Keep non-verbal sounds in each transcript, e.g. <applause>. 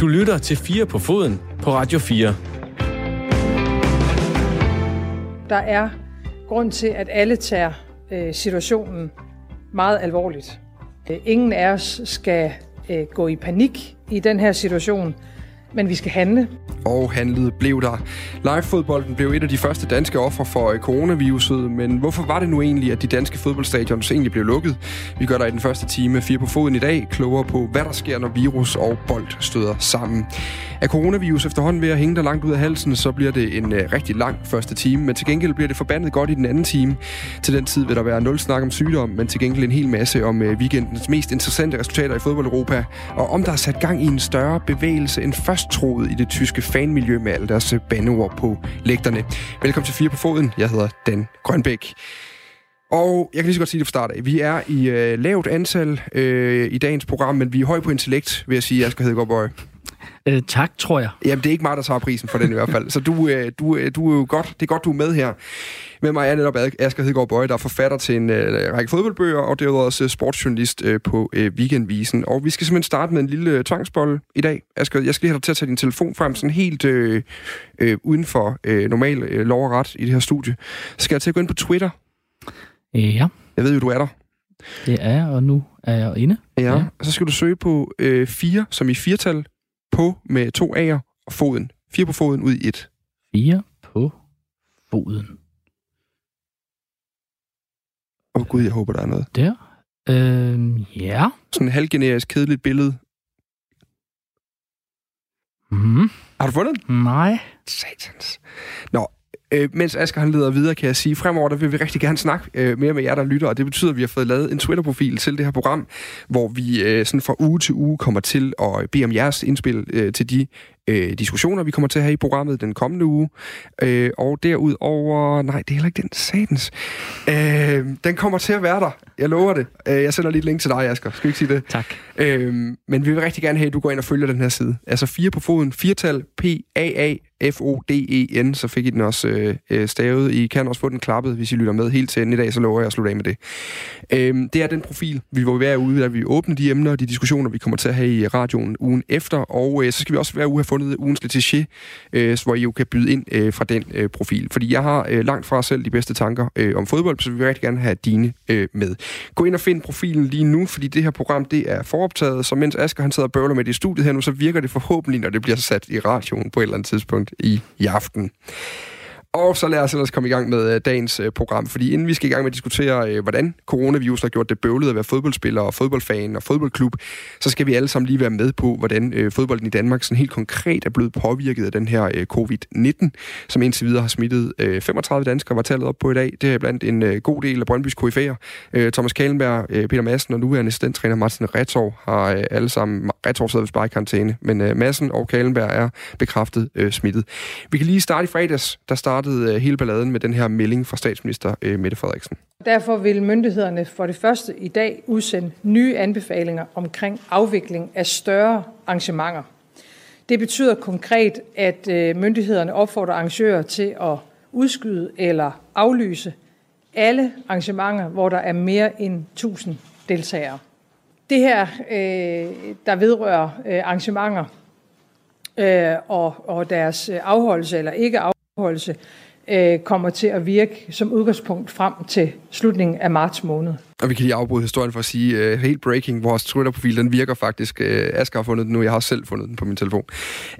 Du lytter til 4 på foden på Radio 4. Der er grund til, at alle tager øh, situationen meget alvorligt. Øh, ingen af os skal øh, gå i panik i den her situation, men vi skal handle. Og handlet blev der. Live-fodbolden blev et af de første danske ofre for coronaviruset, men hvorfor var det nu egentlig, at de danske fodboldstadions egentlig blev lukket? Vi gør der i den første time fire på foden i dag, klogere på, hvad der sker, når virus og bold støder sammen. Er coronavirus efterhånden ved at hænge der langt ud af halsen, så bliver det en øh, rigtig lang første time, men til gengæld bliver det forbandet godt i den anden time. Til den tid vil der være nul snak om sygdom, men til gengæld en hel masse om øh, weekendens mest interessante resultater i fodbold Europa, og om der er sat gang i en større bevægelse end først troet i det tyske fanmiljø med alle deres øh, bandeord på lægterne. Velkommen til Fire på Foden. Jeg hedder Dan Grønbæk. Og jeg kan lige så godt sige det fra start af. Vi er i øh, lavt antal øh, i dagens program, men vi er høj på intellekt, vil jeg sige, Asger Hedegaard Bøje. Øh, tak, tror jeg. Jamen, det er ikke mig, der tager prisen for den i hvert fald. Så du, øh, du, øh, du er jo godt, det er godt, du er med her. Med mig er netop Asger Hedegaard Bøje, der er forfatter til en øh, række fodboldbøger, og derudover også sportsjournalist øh, på øh, Weekendvisen. Og vi skal simpelthen starte med en lille øh, tvangsbold i dag. Asger, jeg skal lige have dig til at tage din telefon frem, sådan helt øh, øh, uden for øh, normal øh, lov og ret i det her studie. Så skal jeg til at gå ind på Twitter. Ja. Jeg ved jo, du er der. Det er jeg, og nu er jeg inde. Ja, ja. så skal du søge på øh, 4, som i firtal, på med to A'er og foden. Fire på foden ud i et. Fire på foden. Åh oh, gud, jeg håber, der er noget. Der. Øh, ja. Sådan en halvgenerisk, kedeligt billede. Mm. Har du fundet den? Nej. Satans. Nå, Øh, mens Asger han leder videre, kan jeg sige, fremover der vil vi rigtig gerne snakke øh, mere med jer, der lytter, og det betyder, at vi har fået lavet en Twitter-profil til det her program, hvor vi øh, sådan fra uge til uge kommer til at bede om jeres indspil øh, til de øh, diskussioner, vi kommer til at have i programmet den kommende uge. Øh, og derudover... Nej, det er heller ikke den satans. Øh, den kommer til at være der. Jeg lover det. Øh, jeg sender lige et link til dig, Asger. Skal vi ikke sige det? Tak. Øh, men vi vil rigtig gerne have, at du går ind og følger den her side. Altså fire på foden, firtal, P-A-A, F-O-D-E-N, så fik I den også øh, øh, stavet. I kan også få den klappet, hvis I lytter med helt til enden i dag, så lover jeg at slutte af med det. Øhm, det er den profil, vi vil være ude, at vi åbner de emner og de diskussioner, vi kommer til at have i radioen ugen efter, og øh, så skal vi også være ude have fundet ugens letiché, øh, hvor I jo kan byde ind øh, fra den øh, profil. Fordi jeg har øh, langt fra selv de bedste tanker øh, om fodbold, så vi vil rigtig gerne have dine øh, med. Gå ind og find profilen lige nu, fordi det her program det er foroptaget, så mens Asger han sidder og bøvler med det i studiet her nu, så virker det forhåbentlig, når det bliver sat i radioen på et eller andet tidspunkt i, i aften. Og så lad os ellers komme i gang med øh, dagens øh, program, fordi inden vi skal i gang med at diskutere, øh, hvordan coronavirus har gjort det bøvlet at være fodboldspiller og fodboldfan og fodboldklub, så skal vi alle sammen lige være med på, hvordan fodbolden i Danmark sådan helt konkret er blevet påvirket af den her covid-19, som indtil videre har smittet 35 danskere, var tallet op på i dag. Det er blandt en god del af Brøndbys KF'er. Thomas Kalenberg, Peter Madsen og nuværende assistenttræner Martin Retov har alle sammen, Retov sidder ved bare i karantæne, men Madsen og Kalenberg er bekræftet smittet. Vi kan lige starte i fredags, der startede startede øh, hele balladen med den her melding fra statsminister øh, Mette Frederiksen. Derfor vil myndighederne for det første i dag udsende nye anbefalinger omkring afvikling af større arrangementer. Det betyder konkret, at øh, myndighederne opfordrer arrangører til at udskyde eller aflyse alle arrangementer, hvor der er mere end 1000 deltagere. Det her, øh, der vedrører øh, arrangementer øh, og, og deres afholdelse eller ikke afholdelse, opholdelse øh, kommer til at virke som udgangspunkt frem til slutningen af marts måned. Og vi kan lige afbryde historien for at sige, uh, helt breaking, vores Twitter-profil, den virker faktisk. Uh, Asger har fundet den nu, jeg har selv fundet den på min telefon.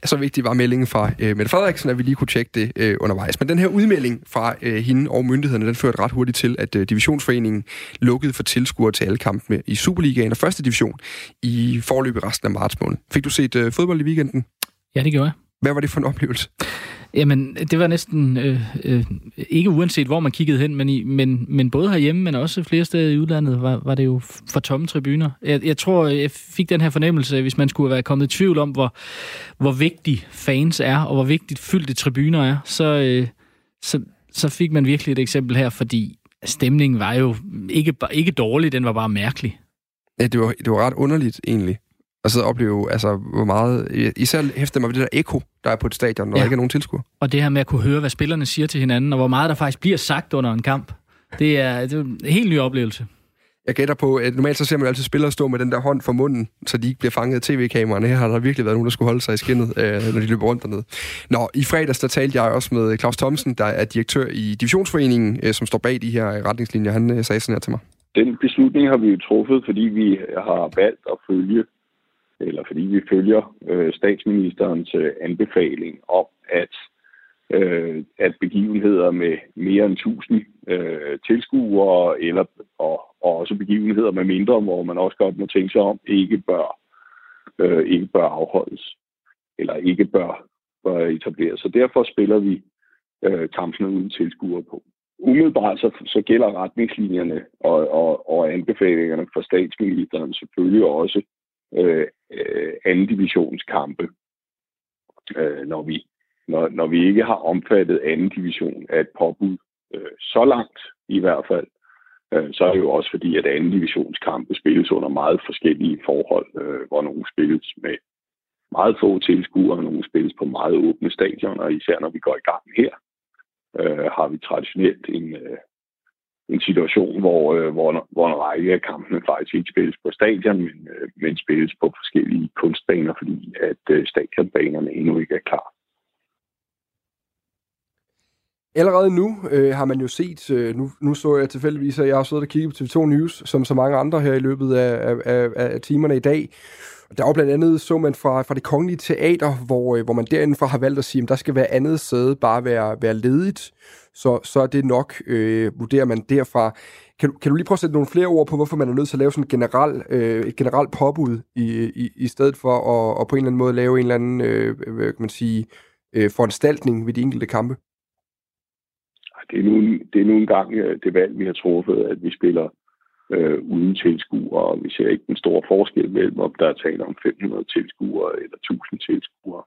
Så vigtigt var meldingen fra uh, Mette Frederiksen, at vi lige kunne tjekke det uh, undervejs. Men den her udmelding fra uh, hende og myndighederne, den førte ret hurtigt til, at uh, Divisionsforeningen lukkede for tilskuere til alle kampene i Superligaen og første division i forløbet resten af marts måned. Fik du set uh, fodbold i weekenden? Ja, det gjorde jeg. Hvad var det for en oplevelse? Jamen, det var næsten øh, øh, ikke uanset, hvor man kiggede hen, men, i, men, men både herhjemme, men også flere steder i udlandet, var, var det jo for tomme tribuner. Jeg, jeg tror, jeg fik den her fornemmelse, hvis man skulle være kommet i tvivl om, hvor, hvor vigtig fans er, og hvor vigtigt fyldte tribuner er, så, øh, så, så fik man virkelig et eksempel her, fordi stemningen var jo ikke, ikke dårlig, den var bare mærkelig. Ja, det var, det var ret underligt egentlig og så opleve, altså, hvor meget... Især hæftede mig ved det der eko, der er på et stadion, når ja. der ikke er nogen tilskuer. Og det her med at kunne høre, hvad spillerne siger til hinanden, og hvor meget der faktisk bliver sagt under en kamp. Det er, det er en helt ny oplevelse. Jeg gætter på, at normalt så ser man altid spillere stå med den der hånd for munden, så de ikke bliver fanget af tv-kameraerne. Her har der virkelig været nogen, der skulle holde sig i skinnet, øh, når de løber rundt dernede. Nå, i fredags der talte jeg også med Claus Thomsen, der er direktør i Divisionsforeningen, øh, som står bag de her retningslinjer. Han øh, sagde sådan her til mig. Den beslutning har vi jo truffet, fordi vi har valgt at følge, eller fordi vi følger øh, statsministerens øh, anbefaling om, at øh, at begivenheder med mere end 1000 øh, tilskuere, eller, og, og også begivenheder med mindre, hvor man også godt må tænke sig om, ikke bør, øh, ikke bør afholdes, eller ikke bør, bør etableres. Så derfor spiller vi øh, kampene uden tilskuere på. Umiddelbart så, så gælder retningslinjerne og, og, og anbefalingerne fra statsministeren selvfølgelig også øh, øh, anden divisionskampe, øh, når vi når, når vi ikke har omfattet anden division af et påbud øh, så langt i hvert fald, øh, så er det jo også fordi, at anden divisionskampe spilles under meget forskellige forhold, øh, hvor nogle spilles med meget få tilskuere, og nogle spilles på meget åbne stadioner, og især når vi går i gang her, øh, har vi traditionelt en, øh, en situation, hvor, øh, hvor, hvor en række af kampene faktisk ikke spilles på stadion, men, øh, men spilles på forskellige kunstbaner, fordi at øh, stadionbanerne endnu ikke er klar. Allerede nu øh, har man jo set, øh, nu, nu så jeg tilfældigvis, at jeg har siddet og kigget på TV2 News, som så mange andre her i løbet af, af, af timerne i dag. Der var blandt andet, så man fra, fra det kongelige teater, hvor, øh, hvor man derindefra har valgt at sige, at der skal være andet sæde bare være, være ledigt, så, så er det nok, øh, vurderer man derfra. Kan, kan du lige prøve at sætte nogle flere ord på, hvorfor man er nødt til at lave sådan et generelt øh, et generelt påbud, i, i, i stedet for at, at på en eller anden måde lave en eller anden, øh, hvad kan man sige, øh, foranstaltning ved de enkelte kampe? Det er nu, det er nu engang øh, det valg, vi har truffet, at vi spiller øh, uden tilskuere, og vi ser ikke den store forskel mellem, om der er tale om 500 tilskuere eller 1000 tilskuere.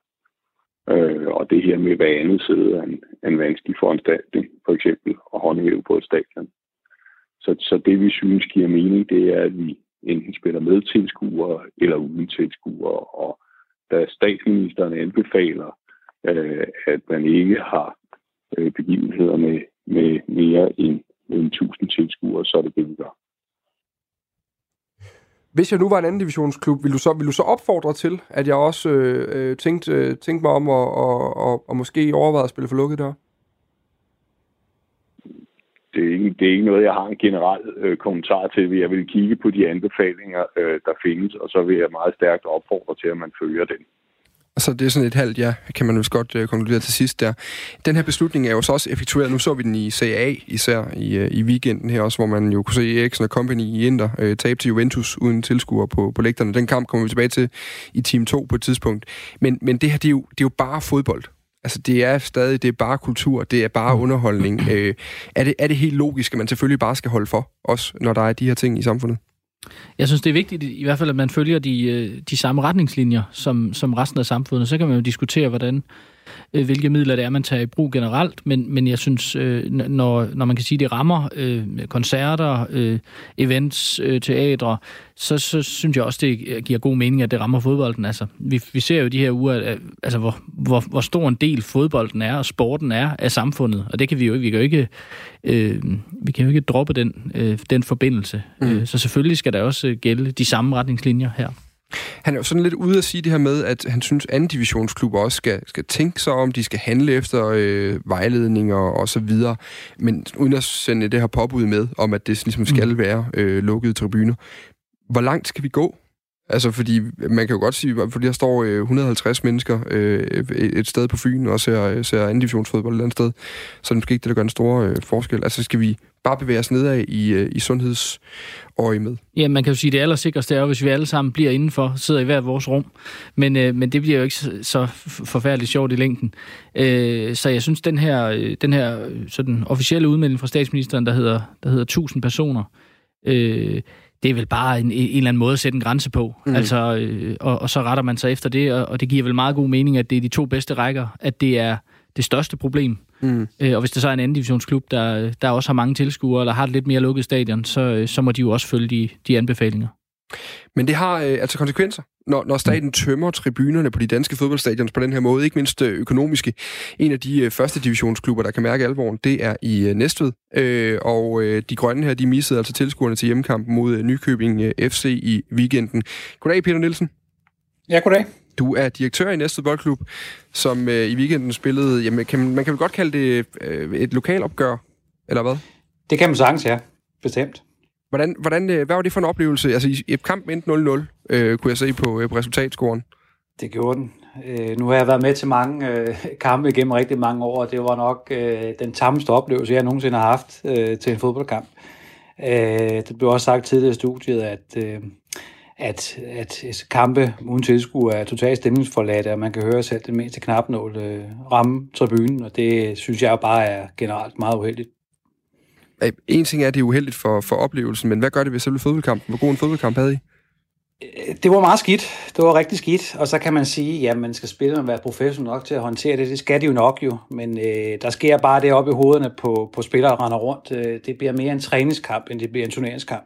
Øh, og det her med hver andet side er en, en vanskelig foranstaltning, for eksempel at håndhæve på et stadion. Så, så det, vi synes giver mening, det er, at vi enten spiller med tilskuere eller uden tilskuere. Og da statsministeren anbefaler, øh, at man ikke har øh, begivenheder med med mere end, end 1000 tilskuere, så er det det, vi gør. Hvis jeg nu var en anden divisionsklub, vil du så, vil du så opfordre til, at jeg også øh, øh tænkte, øh, tænkte mig om at og, og, og måske overveje at spille for lukket der? Det er, ikke, det er ikke noget, jeg har en generel øh, kommentar til. Jeg vil kigge på de anbefalinger, øh, der findes, og så vil jeg meget stærkt opfordre til, at man følger den. Så det er sådan et halvt ja, kan man vist godt øh, konkludere til sidst der. Den her beslutning er jo så også effektueret. Nu så vi den i CA især i, øh, i weekenden her også, hvor man jo kunne se Eriksen og Company i Inter øh, tabe til Juventus uden tilskuer på, på lægterne. Den kamp kommer vi tilbage til i Team 2 på et tidspunkt. Men, men det her, det er, jo, det er jo bare fodbold. Altså, det er stadig, det er bare kultur, det er bare underholdning. Øh, er, det, er det helt logisk, at man selvfølgelig bare skal holde for, også når der er de her ting i samfundet? Jeg synes, det er vigtigt i hvert fald, at man følger de, øh, de samme retningslinjer som, som resten af samfundet. Så kan man jo diskutere, hvordan øh, hvilke midler det er, man tager i brug generelt, men, men jeg synes, øh, når, når man kan sige, det rammer øh, koncerter, øh, events, øh, teatre, så, så synes jeg også, det giver god mening, at det rammer fodbolden. Altså, vi, vi ser jo de her uger, altså, hvor, hvor, hvor stor en del fodbolden er, og sporten er af samfundet, og det kan vi jo ikke, vi kan jo ikke, øh, vi kan jo ikke droppe den, øh, den forbindelse. Mm. Øh, så selvfølgelig skal der også gælde de samme retningslinjer her. Han er jo sådan lidt ude at sige det her med, at han synes, at anden divisionsklubber også skal, skal tænke sig om, de skal handle efter øh, vejledninger og så videre, men uden at sende det her påbud med, om at det ligesom skal mm. være øh, lukkede tribuner. Hvor langt skal vi gå? Altså, fordi man kan jo godt sige, fordi der står øh, 150 mennesker øh, et sted på Fyn og ser, øh, ser anden divisionsfodbold et eller andet sted, så er det måske ikke det, der gør en stor øh, forskel. Altså, skal vi bare bevæge os nedad i, øh, i sundhedsøje med? Ja, man kan jo sige, at det allersikreste er hvis vi alle sammen bliver indenfor, sidder i hvert vores rum. Men, øh, men det bliver jo ikke så, forfærdeligt sjovt i længden. Øh, så jeg synes, den her, øh, den her øh, sådan officielle udmelding fra statsministeren, der hedder, der hedder 1000 personer, øh, det er vel bare en, en eller anden måde at sætte en grænse på. Mm. Altså, øh, og, og så retter man sig efter det, og, og det giver vel meget god mening, at det er de to bedste rækker, at det er det største problem. Mm. Øh, og hvis der så er en anden divisionsklub, der, der også har mange tilskuere, eller har et lidt mere lukket stadion, så, så må de jo også følge de, de anbefalinger. Men det har øh, altså konsekvenser, når, når staten tømmer tribunerne på de danske fodboldstadions på den her måde, ikke mindst øh, økonomiske. En af de øh, første divisionsklubber, der kan mærke alvoren, det er i øh, Næstved. Øh, og øh, de grønne her, de missede altså tilskuerne til hjemmekampen mod øh, Nykøbing øh, FC i weekenden. Goddag, Peter Nielsen. Ja, goddag. Du er direktør i Næstved Boldklub, som øh, i weekenden spillede, jamen, kan, man kan vel godt kalde det øh, et lokalopgør, eller hvad? Det kan man sagtens, ja. Bestemt. Hvordan, hvordan, øh, hvad var det for en oplevelse? Altså, i, i kampen endte 0-0, øh, kunne jeg se på, øh, på resultatscoren. Det gjorde den. Øh, nu har jeg været med til mange øh, kampe gennem rigtig mange år, og det var nok øh, den tammeste oplevelse, jeg nogensinde har haft øh, til en fodboldkamp. Øh, det blev også sagt tidligere i studiet, at, øh, at, at kampe uden tilskuer er totalt stemningsforladt, og man kan høre selv den mindste knapnål øh, ramme tribunen, og det synes jeg bare er generelt meget uheldigt. En ting er, at det er uheldigt for, for oplevelsen, men hvad gør det ved selve fodboldkampen? Hvor god en fodboldkamp havde I? Øh, det var meget skidt. Det var rigtig skidt. Og så kan man sige, at man skal spille og være professionel nok til at håndtere det. Det skal de jo nok jo. Men øh, der sker bare det op i hovederne på, på spillere, der render rundt. Øh, det bliver mere en træningskamp, end det bliver en turneringskamp.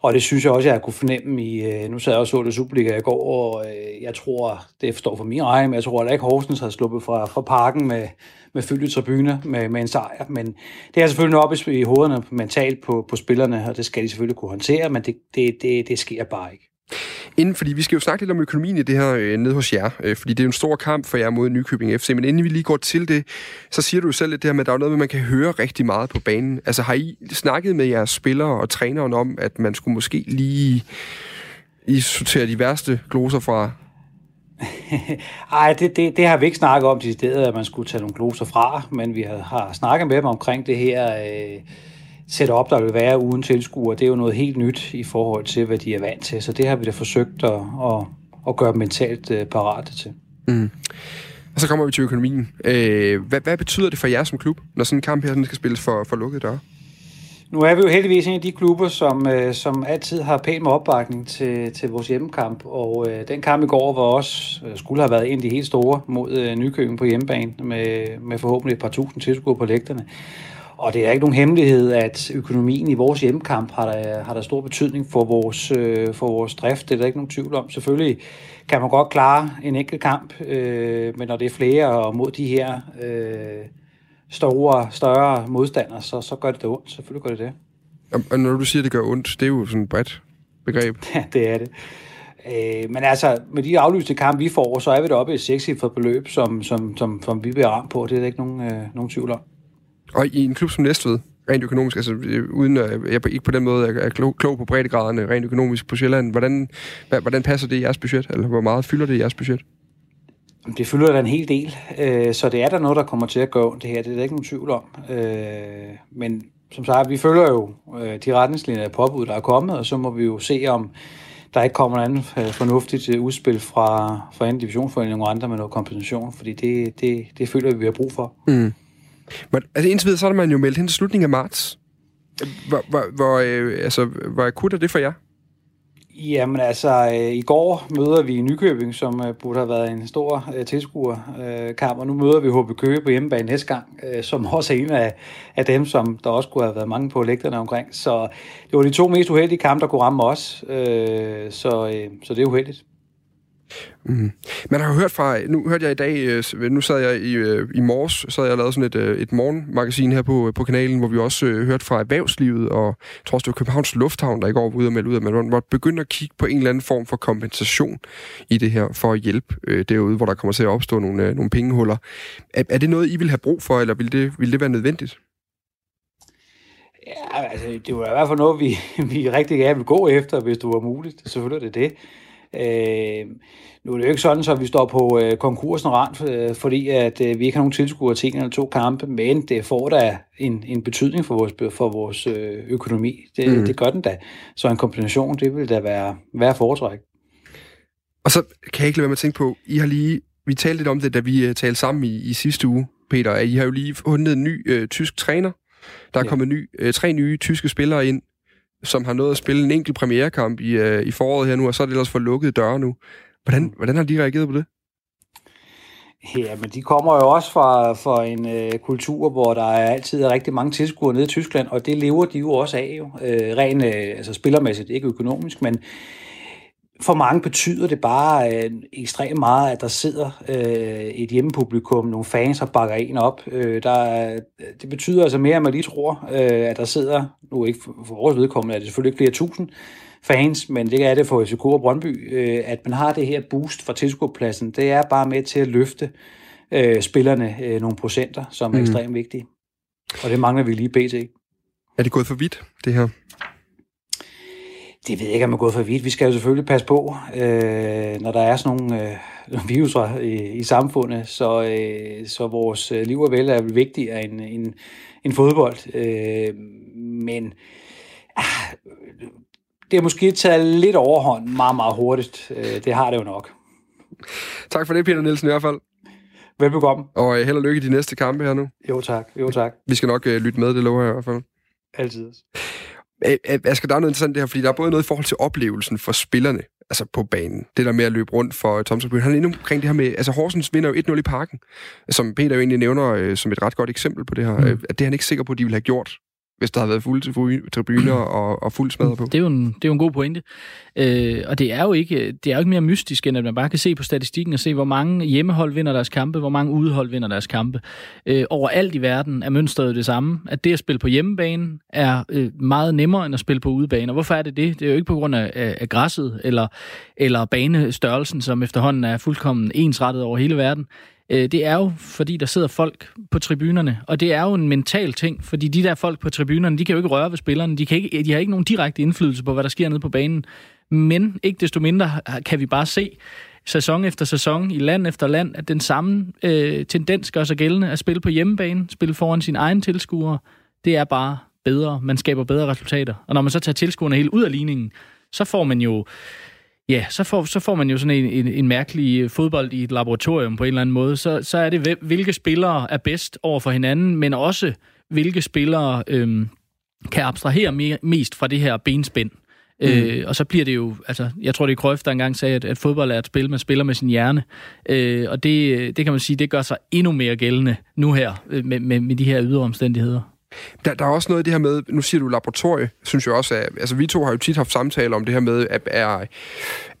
Og det synes jeg også, jeg kunne fornemme i... Øh, nu sad jeg også så det Superliga i går, og øh, jeg tror, det står for min regning, men jeg tror heller ikke Horsens har sluppet fra, fra parken med, med fyldte tribuner med, med en sejr. Men det er selvfølgelig op i, i hovederne mentalt på, på spillerne, og det skal de selvfølgelig kunne håndtere, men det, det, det, det sker bare ikke. Inden, fordi vi skal jo snakke lidt om økonomien i det her øh, nede hos jer, øh, fordi det er jo en stor kamp for jer mod Nykøbing FC, men inden vi lige går til det, så siger du jo selv lidt det her med, at der er noget med, man kan høre rigtig meget på banen. Altså har I snakket med jeres spillere og træneren om, at man skulle måske lige I sortere de værste gloser fra? Ej, det, det, det har vi ikke snakket om til stedet, at man skulle tage nogle gloser fra, men vi har, har snakket med dem omkring det her... Øh, setup, der vil være uden tilskuer, det er jo noget helt nyt i forhold til, hvad de er vant til. Så det har vi da forsøgt at, at, at gøre dem mentalt øh, parate til. Mm. Og så kommer vi til økonomien. Øh, hvad, hvad betyder det for jer som klub, når sådan en kamp her sådan skal spilles for, for lukkede døre? Nu er vi jo heldigvis en af de klubber, som, øh, som altid har pæn med opbakning til, til vores hjemmekamp. Og øh, den kamp i går var også, øh, skulle have været en af de helt store mod øh, Nykøbing på hjemmebane, med, med forhåbentlig et par tusind tilskuere på lægterne. Og det er ikke nogen hemmelighed, at økonomien i vores hjemmekamp har der, har der stor betydning for vores, øh, for vores drift. Det er der ikke nogen tvivl om. Selvfølgelig kan man godt klare en enkelt kamp, øh, men når det er flere og mod de her øh, store, større modstandere, så, så gør det det ondt. Selvfølgelig gør det det. Og når du siger, det gør ondt, det er jo sådan et bredt begreb. <laughs> Ja, det er det. Øh, men altså, med de aflyste kampe, vi får, så er vi deroppe i et sekscifret beløb, som, som, som, som vi bliver ramt på. Det er der ikke nogen, øh, nogen tvivl om. Og i en klub som Næstved, rent økonomisk, altså uden at jeg ikke på den måde er klog, klog på breddegraderne rent økonomisk på Sjælland, hvordan, hvordan passer det i jeres budget? Eller hvor meget fylder det i jeres budget? Det fylder da en hel del, øh, så det er der noget, der kommer til at gå det her. Det er der ikke nogen tvivl om. Øh, men som sagt, vi følger jo øh, de retningslinjer af påbud, der er kommet, og så må vi jo se, om der ikke kommer noget andet øh, fornuftigt øh, udspil fra, fra anden divisionsforening og andre med noget kompensation, fordi det, det, det føler vi, vi har brug for. Mm. Men, altså indtil videre, så har man jo meldt hen til slutningen af marts. Hvor, hvor, hvor, øh, altså, hvor akut er det for jer? Jamen altså, øh, i går møder vi Nykøbing, som øh, burde have været en stor øh, tilskuerkamp, øh, og nu møder vi HB Køge på hjemmebane næste gang, øh, som <laughs> også er en af, af dem, som der også kunne have været mange på lægterne omkring. Så det var de to mest uheldige kampe, der kunne ramme os, øh, så, øh, så det er uheldigt. Mm. Man har jo hørt fra, nu hørte jeg i dag, øh, nu sad jeg i, øh, i morges, så jeg lavet sådan et, øh, et morgenmagasin her på, på kanalen, hvor vi også hørte fra erhvervslivet, og jeg tror også, det var Københavns Lufthavn, der i går var ude og melde ud, at man måtte begynde at kigge på en eller anden form for kompensation i det her, for at hjælpe derude, hvor der kommer til at opstå nogle, nogle pengehuller. Er, er det noget, I vil have brug for, eller vil det, vil det være nødvendigt? Ja, altså, det var i hvert fald noget, vi, <laughs> vi rigtig gerne vil gå efter, hvis det var muligt. Selvfølgelig er det det. Øh, nu er det jo ikke sådan, så vi står på øh, konkursen rand, øh, fordi at øh, vi ikke har nogen tilskuere til en eller to kampe, men det får da en, en betydning for vores, for vores øh, økonomi. Det, mm. det gør den da. Så en kombination, det vil da være, være foretræk. Og så kan jeg ikke lade være med at tænke på, I har lige, vi talte lidt om det, da vi uh, talte sammen i, i sidste uge, Peter, at I har jo lige fundet en ny uh, tysk træner. Der er ja. kommet ny, uh, tre nye tyske spillere ind, som har nået at spille en enkelt premierekamp i, uh, i foråret her nu, og så er det ellers for lukkede døre nu. Hvordan, mm. hvordan har de reageret på det? Ja, men de kommer jo også fra, fra en øh, kultur, hvor der er altid er rigtig mange tilskuere nede i Tyskland, og det lever de jo også af, jo. Øh, rent øh, altså spillermæssigt, ikke økonomisk, men for mange betyder det bare øh, ekstremt meget, at der sidder øh, et hjemmepublikum, nogle fans, der bakker en op. Øh, der, det betyder altså mere, end man lige tror, øh, at der sidder, nu ikke for, for vores vedkommende, er det selvfølgelig ikke flere tusind fans, men det er det for FCK og Brøndby, øh, at man har det her boost fra tilskuerpladsen. Det er bare med til at løfte øh, spillerne øh, nogle procenter, som er mm. ekstremt vigtige. Og det mangler vi lige pt. Er det gået for vidt, det her? Det ved jeg ikke, om er gået for vidt. Vi skal jo selvfølgelig passe på, øh, når der er sådan nogle øh, viruser i, i samfundet, så, øh, så vores øh, liv og vel er vigtigere end, end, end fodbold. Øh, men ah, det er måske taget lidt overhånd meget, meget hurtigt. Øh, det har det jo nok. Tak for det, Peter Nielsen i hvert fald. Velbekomme. Og øh, held og lykke i de næste kampe her nu. Jo tak, jo tak. Vi skal nok øh, lytte med, det lover jeg i hvert fald. Altid. Asger, der er noget interessant det her, fordi der er både noget i forhold til oplevelsen for spillerne, altså på banen. Det der med at løbe rundt for Tom Bøhl. Han er inde omkring det her med, altså Horsens vinder jo 1-0 i parken, som Peter jo egentlig nævner øh, som et ret godt eksempel på det her. Mm. Øh, at det er han ikke sikker på, at de ville have gjort, hvis der har været fulde tribuner og, og fuld smadret på. Det er, jo en, det er jo en god pointe. Øh, og det er, jo ikke, det er jo ikke mere mystisk, end at man bare kan se på statistikken og se, hvor mange hjemmehold vinder deres kampe, hvor mange udehold vinder deres kampe. Øh, overalt i verden er mønstret det samme, at det at spille på hjemmebane er øh, meget nemmere end at spille på udebane. Og hvorfor er det det? Det er jo ikke på grund af, af, af græsset eller, eller banestørrelsen, som efterhånden er fuldkommen ensrettet over hele verden øh, det er jo, fordi der sidder folk på tribunerne, og det er jo en mental ting, fordi de der folk på tribunerne, de kan jo ikke røre ved spillerne, de, kan ikke, de har ikke nogen direkte indflydelse på, hvad der sker nede på banen, men ikke desto mindre kan vi bare se, sæson efter sæson, i land efter land, at den samme øh, tendens gør sig gældende at spille på hjemmebane, spille foran sin egen tilskuere, det er bare bedre. Man skaber bedre resultater. Og når man så tager tilskuerne helt ud af ligningen, så får man jo Ja, så får, så får man jo sådan en, en, en mærkelig fodbold i et laboratorium på en eller anden måde. Så, så er det, hvilke spillere er bedst over for hinanden, men også hvilke spillere øhm, kan abstrahere mere, mest fra det her benspænd. Mm. Øh, og så bliver det jo, altså, jeg tror det er Krøft, der engang sagde, at, at fodbold er et spil, man spiller med sin hjerne. Øh, og det, det kan man sige, det gør sig endnu mere gældende nu her, øh, med, med, med de her ydre omstændigheder. Der, der er også noget af det her med, nu siger du laboratorie, synes jeg også, at, altså vi to har jo tit haft samtaler om det her med, at er,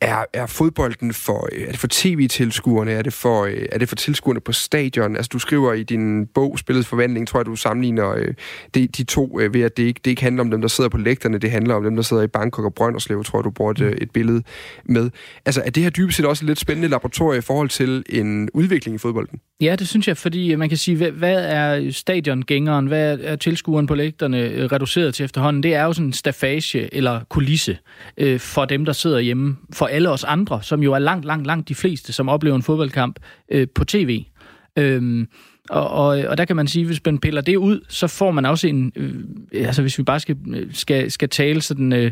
er, er fodbolden for, er det for tv-tilskuerne, er det for, er det for tilskuerne på stadion? Altså du skriver i din bog, Spillets Forvandling, tror jeg, du sammenligner øh, de, de to øh, ved, at det ikke, det ikke handler om dem, der sidder på lægterne, det handler om dem, der sidder i Bangkok og Brønderslev, tror jeg, du bruger et, mm. et billede med. Altså er det her dybest set også et lidt spændende laboratorie i forhold til en udvikling i fodbolden? Ja, det synes jeg, fordi man kan sige, hvad, hvad er stadiongængeren, hvad er tilskueren på lægterne øh, reduceret til efterhånden, det er jo sådan en stafage eller kulisse øh, for dem, der sidder hjemme. For alle os andre, som jo er langt, langt, langt de fleste, som oplever en fodboldkamp øh, på tv. Øhm, og, og, og der kan man sige, hvis man piller det ud, så får man også en... Øh, altså hvis vi bare skal, øh, skal, skal tale sådan øh,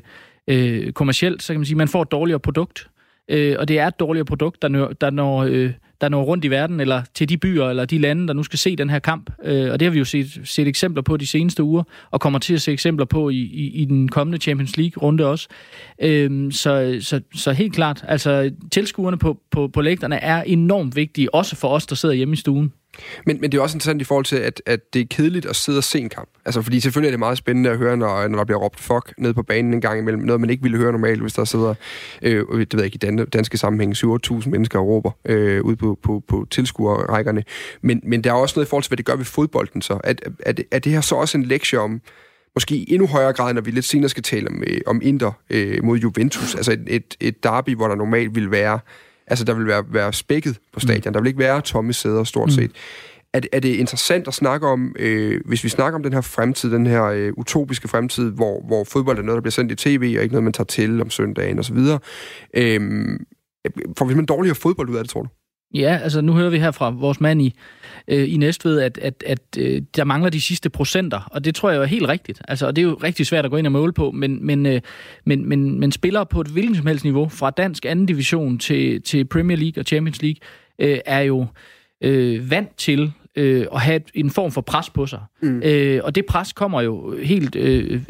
øh, kommercielt, så kan man sige, at man får et dårligere produkt. Øh, og det er et dårligere produkt, der når, der når øh, der når rundt i verden, eller til de byer, eller de lande, der nu skal se den her kamp. Øh, og det har vi jo set, set eksempler på de seneste uger, og kommer til at se eksempler på i, i, i den kommende Champions League-runde også. Øh, så, så, så helt klart, altså tilskuerne på, på, på lægterne er enormt vigtige, også for os, der sidder hjemme i stuen. Men, men det er også interessant i forhold til, at, at det er kedeligt at sidde og se en kamp. Altså, fordi selvfølgelig er det meget spændende at høre, når, når der bliver råbt fuck ned på banen en gang imellem. Noget, man ikke ville høre normalt, hvis der sidder, øh, det ved jeg ikke, i danske sammenhæng, 7-8.000 mennesker og råber øh, ude på, på, på tilskuerrækkerne. Men, men der er også noget i forhold til, hvad det gør ved fodbolden så. Er, er, det, er det her så også en lektie om, måske i endnu højere grad, når vi lidt senere skal tale om, øh, om Inter øh, mod Juventus, altså et, et, et derby, hvor der normalt vil være Altså, der vil være, være spækket på stadion. Mm. Der vil ikke være tomme sæder, stort set. Mm. Er, er det interessant at snakke om, øh, hvis vi snakker om den her fremtid, den her øh, utopiske fremtid, hvor, hvor fodbold er noget, der bliver sendt i tv, og ikke noget, man tager til om søndagen osv., øh, får vi simpelthen dårligere fodbold ud af det, tror du? Ja, altså nu hører vi her fra vores mand i, øh, i Næstved, at, at, at øh, der mangler de sidste procenter, og det tror jeg er helt rigtigt. Altså, og det er jo rigtig svært at gå ind og måle på, men, men, øh, men, men, men spillere på et hvilket som helst niveau, fra dansk anden division til, til Premier League og Champions League, øh, er jo øh, vant til øh, at have en form for pres på sig. Mm. Øh, og det pres kommer jo helt... Øh,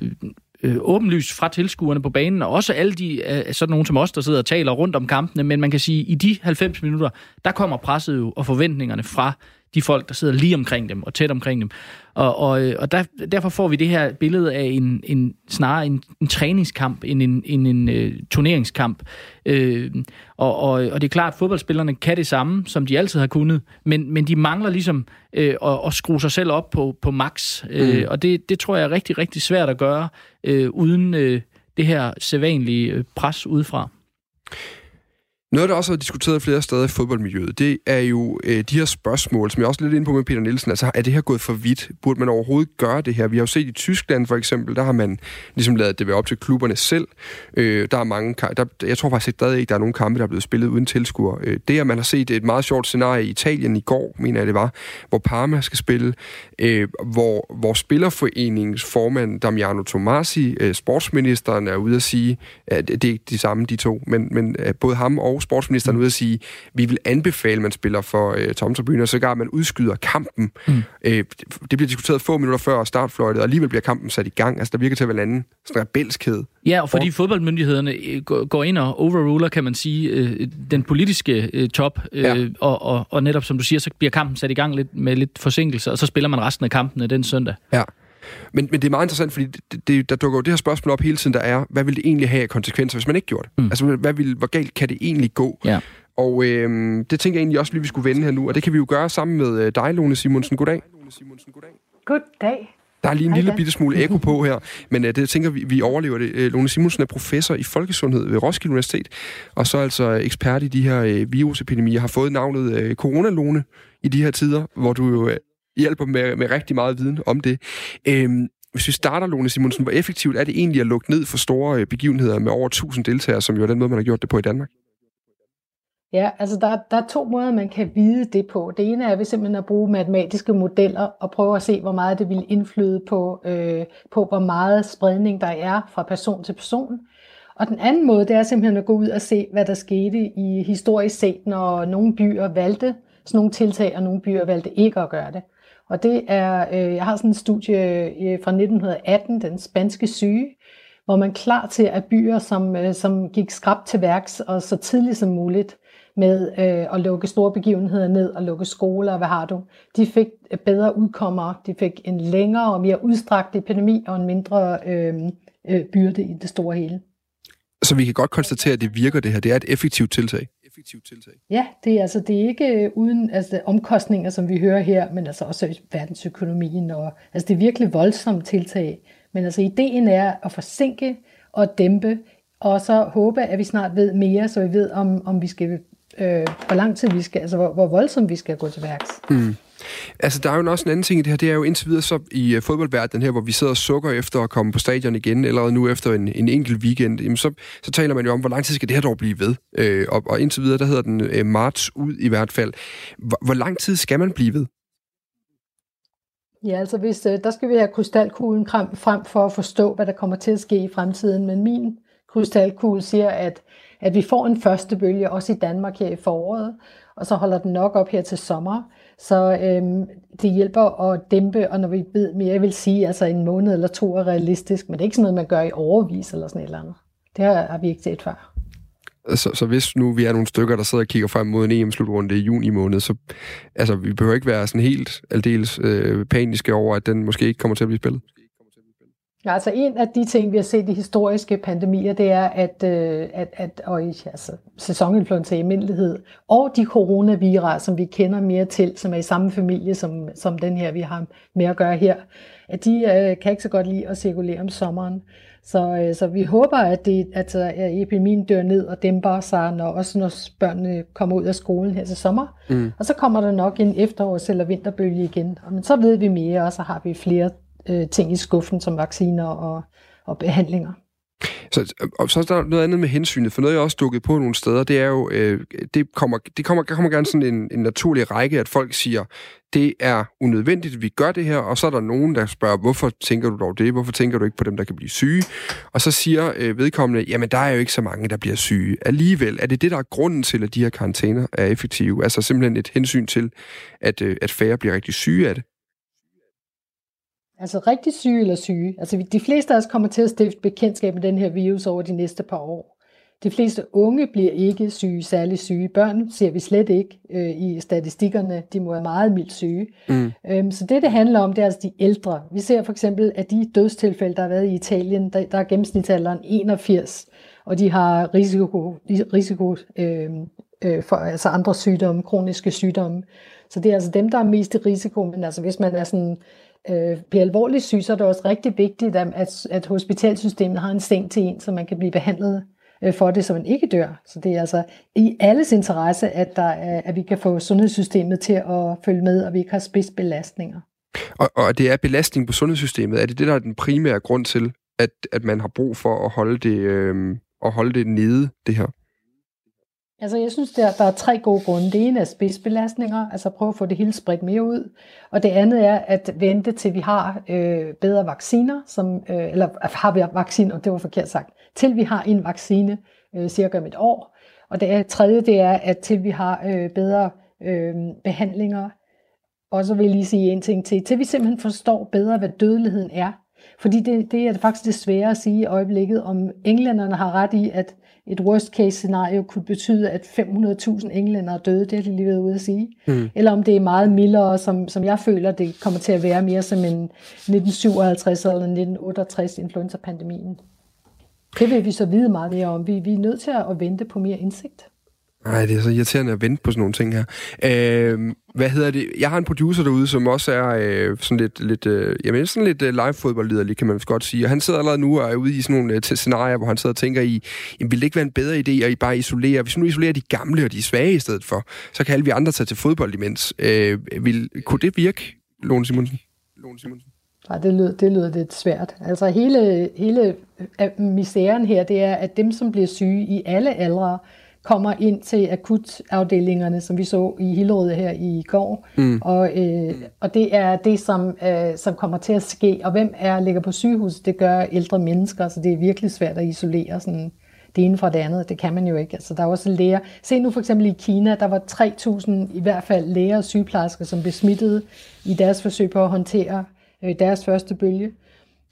øh, åbenlyst fra tilskuerne på banen, og også alle de, øh, sådan nogen som os, der sidder og taler rundt om kampene, men man kan sige, at i de 90 minutter, der kommer presset jo og forventningerne fra de folk, der sidder lige omkring dem og tæt omkring dem. Og, og, øh, og der, derfor får vi det her billede af en, en snarere en, en træningskamp end en, en, en uh, turneringskamp. Øh, og, og, og det er klart, at fodboldspillerne kan det samme, som de altid har kunnet, men, men de mangler ligesom øh, at, at skrue sig selv op på, på max. Øh, mm. Øh, og det, det tror jeg er rigtig, rigtig svært at gøre, øh, uden øh, det her sædvanlige øh, pres udefra. Noget, der også har diskuteret flere steder i fodboldmiljøet, det er jo øh, de her spørgsmål, som jeg også er lidt inde på med Peter Nielsen. Altså, er det her gået for vidt? Burde man overhovedet gøre det her? Vi har jo set i Tyskland for eksempel, der har man ligesom lavet det være op til klubberne selv. Øh, der er mange, der, jeg tror faktisk stadig ikke, der er nogen kampe, der er blevet spillet uden tilskuer. Øh, det, at man har set et meget sjovt scenarie i Italien i går, mener jeg det var, hvor Parma skal spille, øh, hvor, hvor Spillerforeningens formand Damiano Tomasi, øh, sportsministeren, er ude at sige, at det er ikke de samme, de to, men, men øh, både ham og sportsministeren mm. ude at sige, vi vil anbefale, at man spiller for øh, tomtribuner, så gør man udskyder kampen. Mm. Øh, det bliver diskuteret få minutter før startfløjtet, og alligevel bliver kampen sat i gang. Altså, der virker til at være en anden sådan rebelskhed. Ja, og fordi og... fodboldmyndighederne øh, går ind og overruler, kan man sige, øh, den politiske øh, top, øh, ja. og, og, og netop, som du siger, så bliver kampen sat i gang lidt, med lidt forsinkelse, og så spiller man resten af kampene den søndag. Ja. Men, men det er meget interessant, fordi det, det, der dukker jo det her spørgsmål op hele tiden, der er, hvad vil det egentlig have af konsekvenser, hvis man ikke gjorde det? Mm. Altså, hvad vil, hvor galt kan det egentlig gå? Ja. Og øh, det tænker jeg egentlig også lige, vi skulle vende her nu, og det kan vi jo gøre sammen med øh, dig, Lone Simonsen. Goddag. Goddag. Der er lige en Hej lille bitte smule <laughs> ekko på her, men uh, det tænker vi, vi overlever det. Uh, Lone Simonsen er professor i folkesundhed ved Roskilde Universitet, og så altså ekspert i de her uh, virusepidemier, har fået navnet uh, coronalone i de her tider, hvor du jo uh, hjælper med, med rigtig meget viden om det. Øhm, hvis vi starter, Lone Simonsen, hvor effektivt er det egentlig at lukke ned for store øh, begivenheder med over 1000 deltagere, som jo er den måde, man har gjort det på i Danmark? Ja, altså der, der er to måder, man kan vide det på. Det ene er ved simpelthen at bruge matematiske modeller og prøve at se, hvor meget det vil indflyde på, øh, på hvor meget spredning der er fra person til person. Og den anden måde, det er simpelthen at gå ud og se, hvad der skete i historisk set, når nogle byer valgte sådan nogle tiltag, og nogle byer valgte ikke at gøre det. Og det er, øh, jeg har sådan en studie øh, fra 1918, den spanske syge, hvor man klar til, at byer, som, øh, som gik skrab til værks og så tidligt som muligt med øh, at lukke store begivenheder ned og lukke skoler, og hvad har du, de fik øh, bedre udkommer, de fik en længere og mere udstrakt epidemi og en mindre øh, øh, byrde i det store hele. Så vi kan godt konstatere, at det virker det her. Det er et effektivt tiltag effektivt tiltag. Ja, det er altså det er ikke øh, uden altså, omkostninger, som vi hører her, men altså også verdensøkonomien. Og, altså det er virkelig voldsomt tiltag. Men altså ideen er at forsinke og dæmpe, og så håbe, at vi snart ved mere, så vi ved, om, om vi skal, øh, hvor lang tid vi skal, altså hvor, hvor voldsomt vi skal gå til værks. Mm. Altså, der er jo også en anden ting i det her. Det er jo indtil videre så i øh, fodboldverdenen her, hvor vi sidder og sukker efter at komme på stadion igen, eller nu efter en, en enkelt weekend, jamen så, så taler man jo om, hvor lang tid skal det her dog blive ved? Øh, og, og indtil videre, der hedder den øh, marts ud i hvert fald. Hvor, hvor lang tid skal man blive ved? Ja, altså hvis, øh, der skal vi have krystalkuglen frem for at forstå, hvad der kommer til at ske i fremtiden. Men min krystalkugle siger, at, at vi får en første bølge, også i Danmark her i foråret, og så holder den nok op her til sommer. Så øhm, det hjælper at dæmpe, og når vi ved mere, jeg vil sige, altså en måned eller to er realistisk, men det er ikke sådan noget, man gør i overvis eller sådan et eller andet. Det har, har vi ikke set før. Så, så hvis nu vi er nogle stykker, der sidder og kigger frem mod en EM-slutrunde i juni måned, så altså, vi behøver ikke være sådan helt aldeles øh, paniske over, at den måske ikke kommer til at blive spillet. Ja, altså en af de ting, vi har set i historiske pandemier, det er, at, øh, at, at og i, altså, sæsoninfluenza i almindelighed, og de coronavirer, som vi kender mere til, som er i samme familie som, som den her, vi har med at gøre her, at de øh, kan ikke så godt lide at cirkulere om sommeren. Så, øh, så vi håber, at, det, at, at epidemien dør ned og dæmper sig, når, også når børnene kommer ud af skolen her til sommer. Mm. Og så kommer der nok en efterårs- eller vinterbølge igen. Men så ved vi mere, og så har vi flere øh, ting i skuffen, som vacciner og, og behandlinger. Så, og så er der noget andet med hensynet, for noget jeg også dukket på nogle steder, det er jo, øh, det kommer, det kommer, kommer gerne sådan en, en naturlig række, at folk siger, det er unødvendigt, at vi gør det her, og så er der nogen, der spørger, hvorfor tænker du dog det? Hvorfor tænker du ikke på dem, der kan blive syge? Og så siger øh, vedkommende, jamen der er jo ikke så mange, der bliver syge. Alligevel er det det, der er grunden til, at de her karantæner er effektive. Altså simpelthen et hensyn til, at, øh, at færre bliver rigtig syge af det. Altså rigtig syge eller syge. Altså de fleste af os kommer til at stifte bekendtskab med den her virus over de næste par år. De fleste unge bliver ikke syge, særlig syge. Børn ser vi slet ikke øh, i statistikkerne. De må være meget mildt syge. Mm. Øhm, så det, det handler om, det er altså de ældre. Vi ser for eksempel, at de dødstilfælde, der har været i Italien, der, der er gennemsnitsalderen 81, og de har risiko, risiko øh, øh, for altså andre sygdomme, kroniske sygdomme. Så det er altså dem, der er mest i risiko. Men altså hvis man er sådan øh, bliver alvorligt syg, så er det også rigtig vigtigt, at, at hospitalsystemet har en seng til en, så man kan blive behandlet øh, for det, så man ikke dør. Så det er altså i alles interesse, at, der er, at vi kan få sundhedssystemet til at følge med, og vi ikke har spidsbelastninger. Og, og det er belastning på sundhedssystemet. Er det det, der er den primære grund til, at, at man har brug for at holde det, øh, at holde det nede, det her? Altså, jeg synes, der, der er tre gode grunde. Det ene er spidsbelastninger, altså prøve at få det hele spredt mere ud. Og det andet er at vente til vi har øh, bedre vacciner, som, øh, eller har vi vacciner, det var forkert sagt, til vi har en vaccine øh, cirka om et år. Og det tredje, det er, at til vi har øh, bedre øh, behandlinger. Og så vil jeg lige sige en ting til. Til vi simpelthen forstår bedre, hvad dødeligheden er. Fordi det, det er faktisk det svære at sige i øjeblikket, om englænderne har ret i, at et worst case scenario kunne betyde, at 500.000 englænder er døde, det har de lige været ude at sige. Mm. Eller om det er meget mildere, som, som jeg føler, det kommer til at være mere som en 1957 eller 1968 influenza-pandemien. Det vil vi så vide meget mere om. Vi, vi er nødt til at vente på mere indsigt. Nej, det er så irriterende at vente på sådan nogle ting her. Øh, hvad hedder det? Jeg har en producer derude, som også er øh, sådan lidt, lidt øh, jamen, sådan lidt øh, live-fodboldlederlig, kan man godt sige. Og han sidder allerede nu og er ude i sådan nogle øh, scenarier, hvor han sidder og tænker i, jamen, vil det ikke være en bedre idé at I bare isolere? Hvis nu isolerer de gamle og de svage i stedet for, så kan alle vi andre tage til fodbold imens. Øh, vil, kunne det virke, Lone Simonsen? Lone Simonsen? Nej, det lyder, det lyder lidt svært. Altså hele, hele øh, misæren her, det er, at dem, som bliver syge i alle aldre, kommer ind til akutafdelingerne, som vi så i Hillerød her i går. Mm. Og, øh, og det er det, som, øh, som kommer til at ske. Og hvem er ligger på sygehus? Det gør ældre mennesker, så det er virkelig svært at isolere sådan det ene fra det andet. Det kan man jo ikke. Altså, der er også læger. Se nu for eksempel i Kina, der var 3.000 i hvert fald læger og sygeplejersker, som blev smittet i deres forsøg på at håndtere øh, deres første bølge.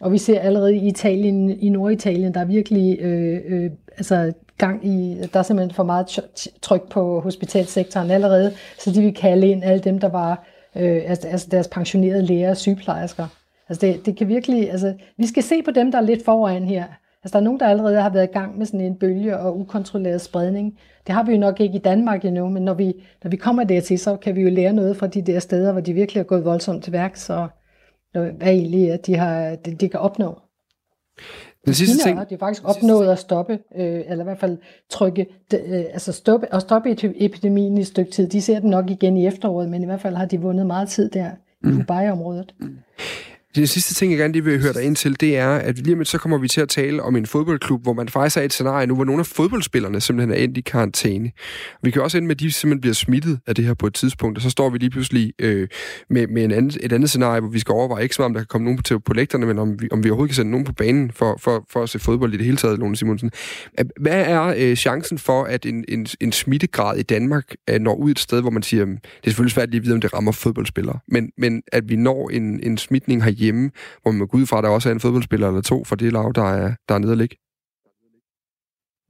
Og vi ser allerede i Italien, i Norditalien, der er virkelig øh, øh, altså gang i, der er simpelthen for meget tryk på hospitalsektoren allerede, så de vil kalde ind alle dem, der var øh, altså, altså deres pensionerede læger og sygeplejersker. Altså det, det kan virkelig, altså vi skal se på dem, der er lidt foran her. Altså der er nogen, der allerede har været i gang med sådan en bølge og ukontrolleret spredning. Det har vi jo nok ikke i Danmark endnu, men når vi, når vi kommer dertil, så kan vi jo lære noget fra de der steder, hvor de virkelig har gået voldsomt til værk, så hvad egentlig at de, har, de, de kan opnå. Den sidste Kina ting... har de faktisk opnået at stoppe, øh, eller i hvert fald trykke, øh, altså stoppe, at stoppe epidemien i et stykke tid. De ser den nok igen i efteråret, men i hvert fald har de vundet meget tid der i mm. Dubai-området. Mm. Det sidste ting, jeg gerne lige vil høre dig ind til, det er, at lige om så kommer vi til at tale om en fodboldklub, hvor man faktisk er i et scenarie nu, hvor nogle af fodboldspillerne simpelthen er endt i karantæne. Vi kan også ende med, at de simpelthen bliver smittet af det her på et tidspunkt, og så står vi lige pludselig øh, med, med en anden, et andet scenarie, hvor vi skal overveje ikke som om der kan komme nogen på, på lægterne, men om vi, om vi overhovedet kan sende nogen på banen for, for, for at se fodbold i det hele taget, Lone Simonsen. Hvad er øh, chancen for, at en, en, en smittegrad i Danmark øh, når ud et sted, hvor man siger, det er selvfølgelig svært lige at vide, om det rammer fodboldspillere, men, men at vi når en, en smitning herhjemme, hjemme, hvor man går ud fra, at der også er en fodboldspiller eller to for det lav, der er, der er nede at ligge?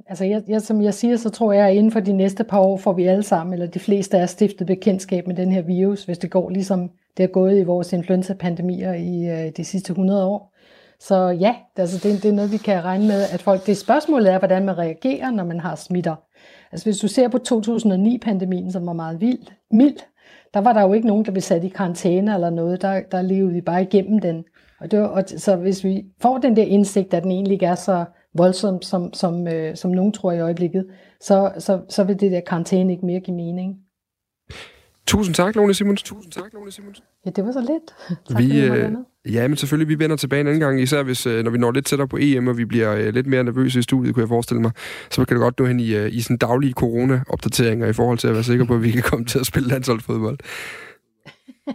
Altså, jeg, jeg, som jeg siger, så tror jeg, at inden for de næste par år får vi alle sammen, eller de fleste af stiftet bekendtskab med den her virus, hvis det går ligesom det er gået i vores influenza-pandemier i øh, de sidste 100 år. Så ja, altså det, det er noget, vi kan regne med, at folk... Det spørgsmål er, hvordan man reagerer, når man har smitter. Altså hvis du ser på 2009-pandemien, som var meget vild, mild, der var der jo ikke nogen, der blev sat i karantæne eller noget. Der, der levede vi bare igennem den. Og det var, og, så hvis vi får den der indsigt, at den egentlig ikke er så voldsom, som, som, øh, som nogen tror i øjeblikket, så, så, så vil det der karantæne ikke mere give mening. Tusind tak, Lone Simonsen. Tusind tak, Lone Simonsen. Ja, det var så lidt. <laughs> tak, vi, øh, ja, men selvfølgelig, vi vender tilbage en anden gang, især hvis, øh, når vi når lidt tættere på EM, og vi bliver øh, lidt mere nervøse i studiet, kunne jeg forestille mig, så kan det godt nå hen i, øh, i sådan daglige corona-opdateringer i forhold til at være sikker på, at vi kan komme til at spille landsholdsfodbold.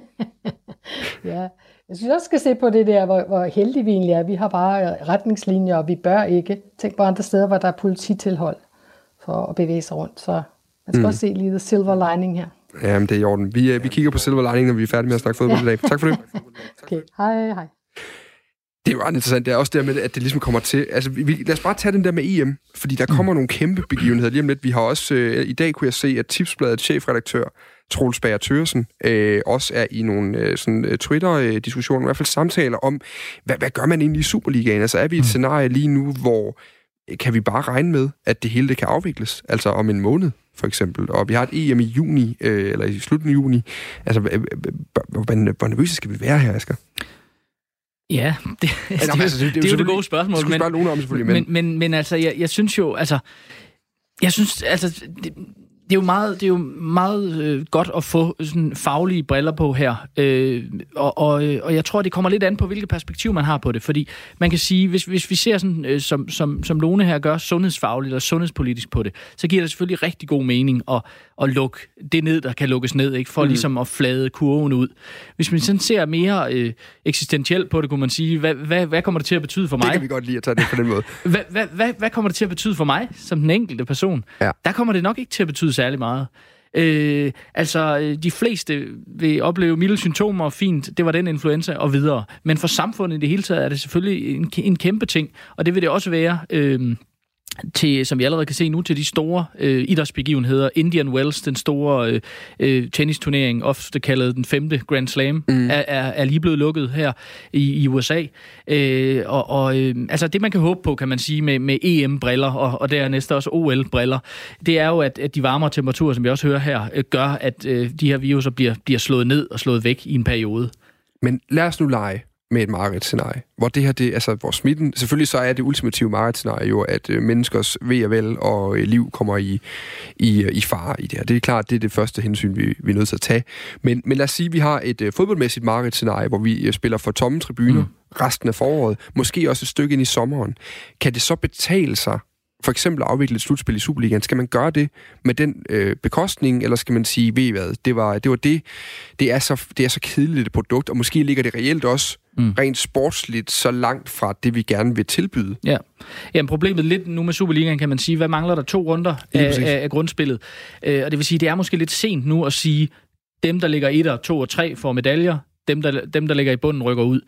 <laughs> ja, jeg synes også skal se på det der, hvor, hvor heldige vi egentlig er. Vi har bare retningslinjer, og vi bør ikke. Tænk på andre steder, hvor der er polititilhold for at bevæge sig rundt. Så man skal mm. også se lige the silver lining her. Jamen, det er i orden. Vi, øh, vi kigger på silver lining, når vi er færdige med at snakke fodbold i dag. Tak for det. <laughs> okay, hej hej. Det er jo ret interessant. Det er også der med, at det ligesom kommer til... Altså, vi, lad os bare tage den der med EM, fordi der kommer nogle kæmpe begivenheder lige om lidt. Vi har også... Øh, I dag kunne jeg se, at Tipsbladets chefredaktør, Troels Bager Thørsen, øh, også er i nogle øh, sådan, øh, Twitter-diskussioner, i hvert fald samtaler om, hvad, hvad gør man egentlig i Superligaen? Altså, er vi i et mm. scenarie lige nu, hvor kan vi bare regne med, at det hele det kan afvikles? Altså om en måned, for eksempel. Og vi har et EM i juni, øh, eller i slutningen af juni. Altså, hvor, nervøse skal vi være her, Asger? Ja, <laughs> det, altså, det, altså, det, det, det, er jo det gode spørgsmål. Det men, nogen om, men, men, men, men altså, jeg, jeg synes jo, altså, jeg synes, altså, det, det er jo meget, det er jo meget øh, godt at få sådan faglige briller på her, øh, og, og, øh, og jeg tror, det kommer lidt an på, hvilket perspektiv man har på det, fordi man kan sige, hvis, hvis vi ser sådan, øh, som, som, som Lone her gør, sundhedsfagligt og sundhedspolitisk på det, så giver det selvfølgelig rigtig god mening at, at lukke det ned, der kan lukkes ned, ikke for mm. ligesom at flade kurven ud. Hvis man sådan ser mere øh, eksistentielt på det, kunne man sige, hvad, hvad, hvad kommer det til at betyde for mig? Det kan vi godt lide at tage det på den måde. hvad, hvad, hvad, hvad kommer det til at betyde for mig, som den enkelte person? Ja. Der kommer det nok ikke til at betyde særlig meget. Øh, altså, øh, de fleste vil opleve milde symptomer, fint, det var den influenza, og videre. Men for samfundet i det hele taget er det selvfølgelig en, en kæmpe ting, og det vil det også være... Øh, til, som vi allerede kan se nu, til de store øh, idrætsbegivenheder. Indian Wells, den store øh, øh, tennisturnering, ofte kaldet den femte Grand Slam, mm. er, er, er lige blevet lukket her i, i USA. Øh, og og øh, altså det, man kan håbe på, kan man sige, med, med EM-briller, og, og dernæst også OL-briller, det er jo, at, at de varmere temperaturer, som vi også hører her, øh, gør, at øh, de her viruser bliver, bliver slået ned og slået væk i en periode. Men lad os nu lege, med et mareridt-scenarie. Hvor det her, det, altså, hvor smitten... Selvfølgelig så er det ultimative mareridt-scenarie jo, at øh, menneskers ved og vel og øh, liv kommer i, i, øh, i fare i det her. Det er klart, det er det første hensyn, vi, vi er nødt til at tage. Men, men lad os sige, at vi har et øh, fodboldmæssigt mareridt-scenarie, hvor vi øh, spiller for tomme tribuner mm. resten af foråret. Måske også et stykke ind i sommeren. Kan det så betale sig for eksempel afvikle et slutspil i Superligaen, skal man gøre det med den øh, bekostning, eller skal man sige, ved I hvad, det var det, var det. Det, er så, det er så kedeligt et produkt, og måske ligger det reelt også mm. rent sportsligt så langt fra det, vi gerne vil tilbyde. Ja. Jamen, problemet lidt nu med Superligaen, kan man sige, hvad mangler der to runder af, af, af grundspillet? Øh, og det vil sige, det er måske lidt sent nu at sige, dem, der ligger 1 og 2 og 3 får medaljer, dem der, dem, der ligger i bunden, rykker ud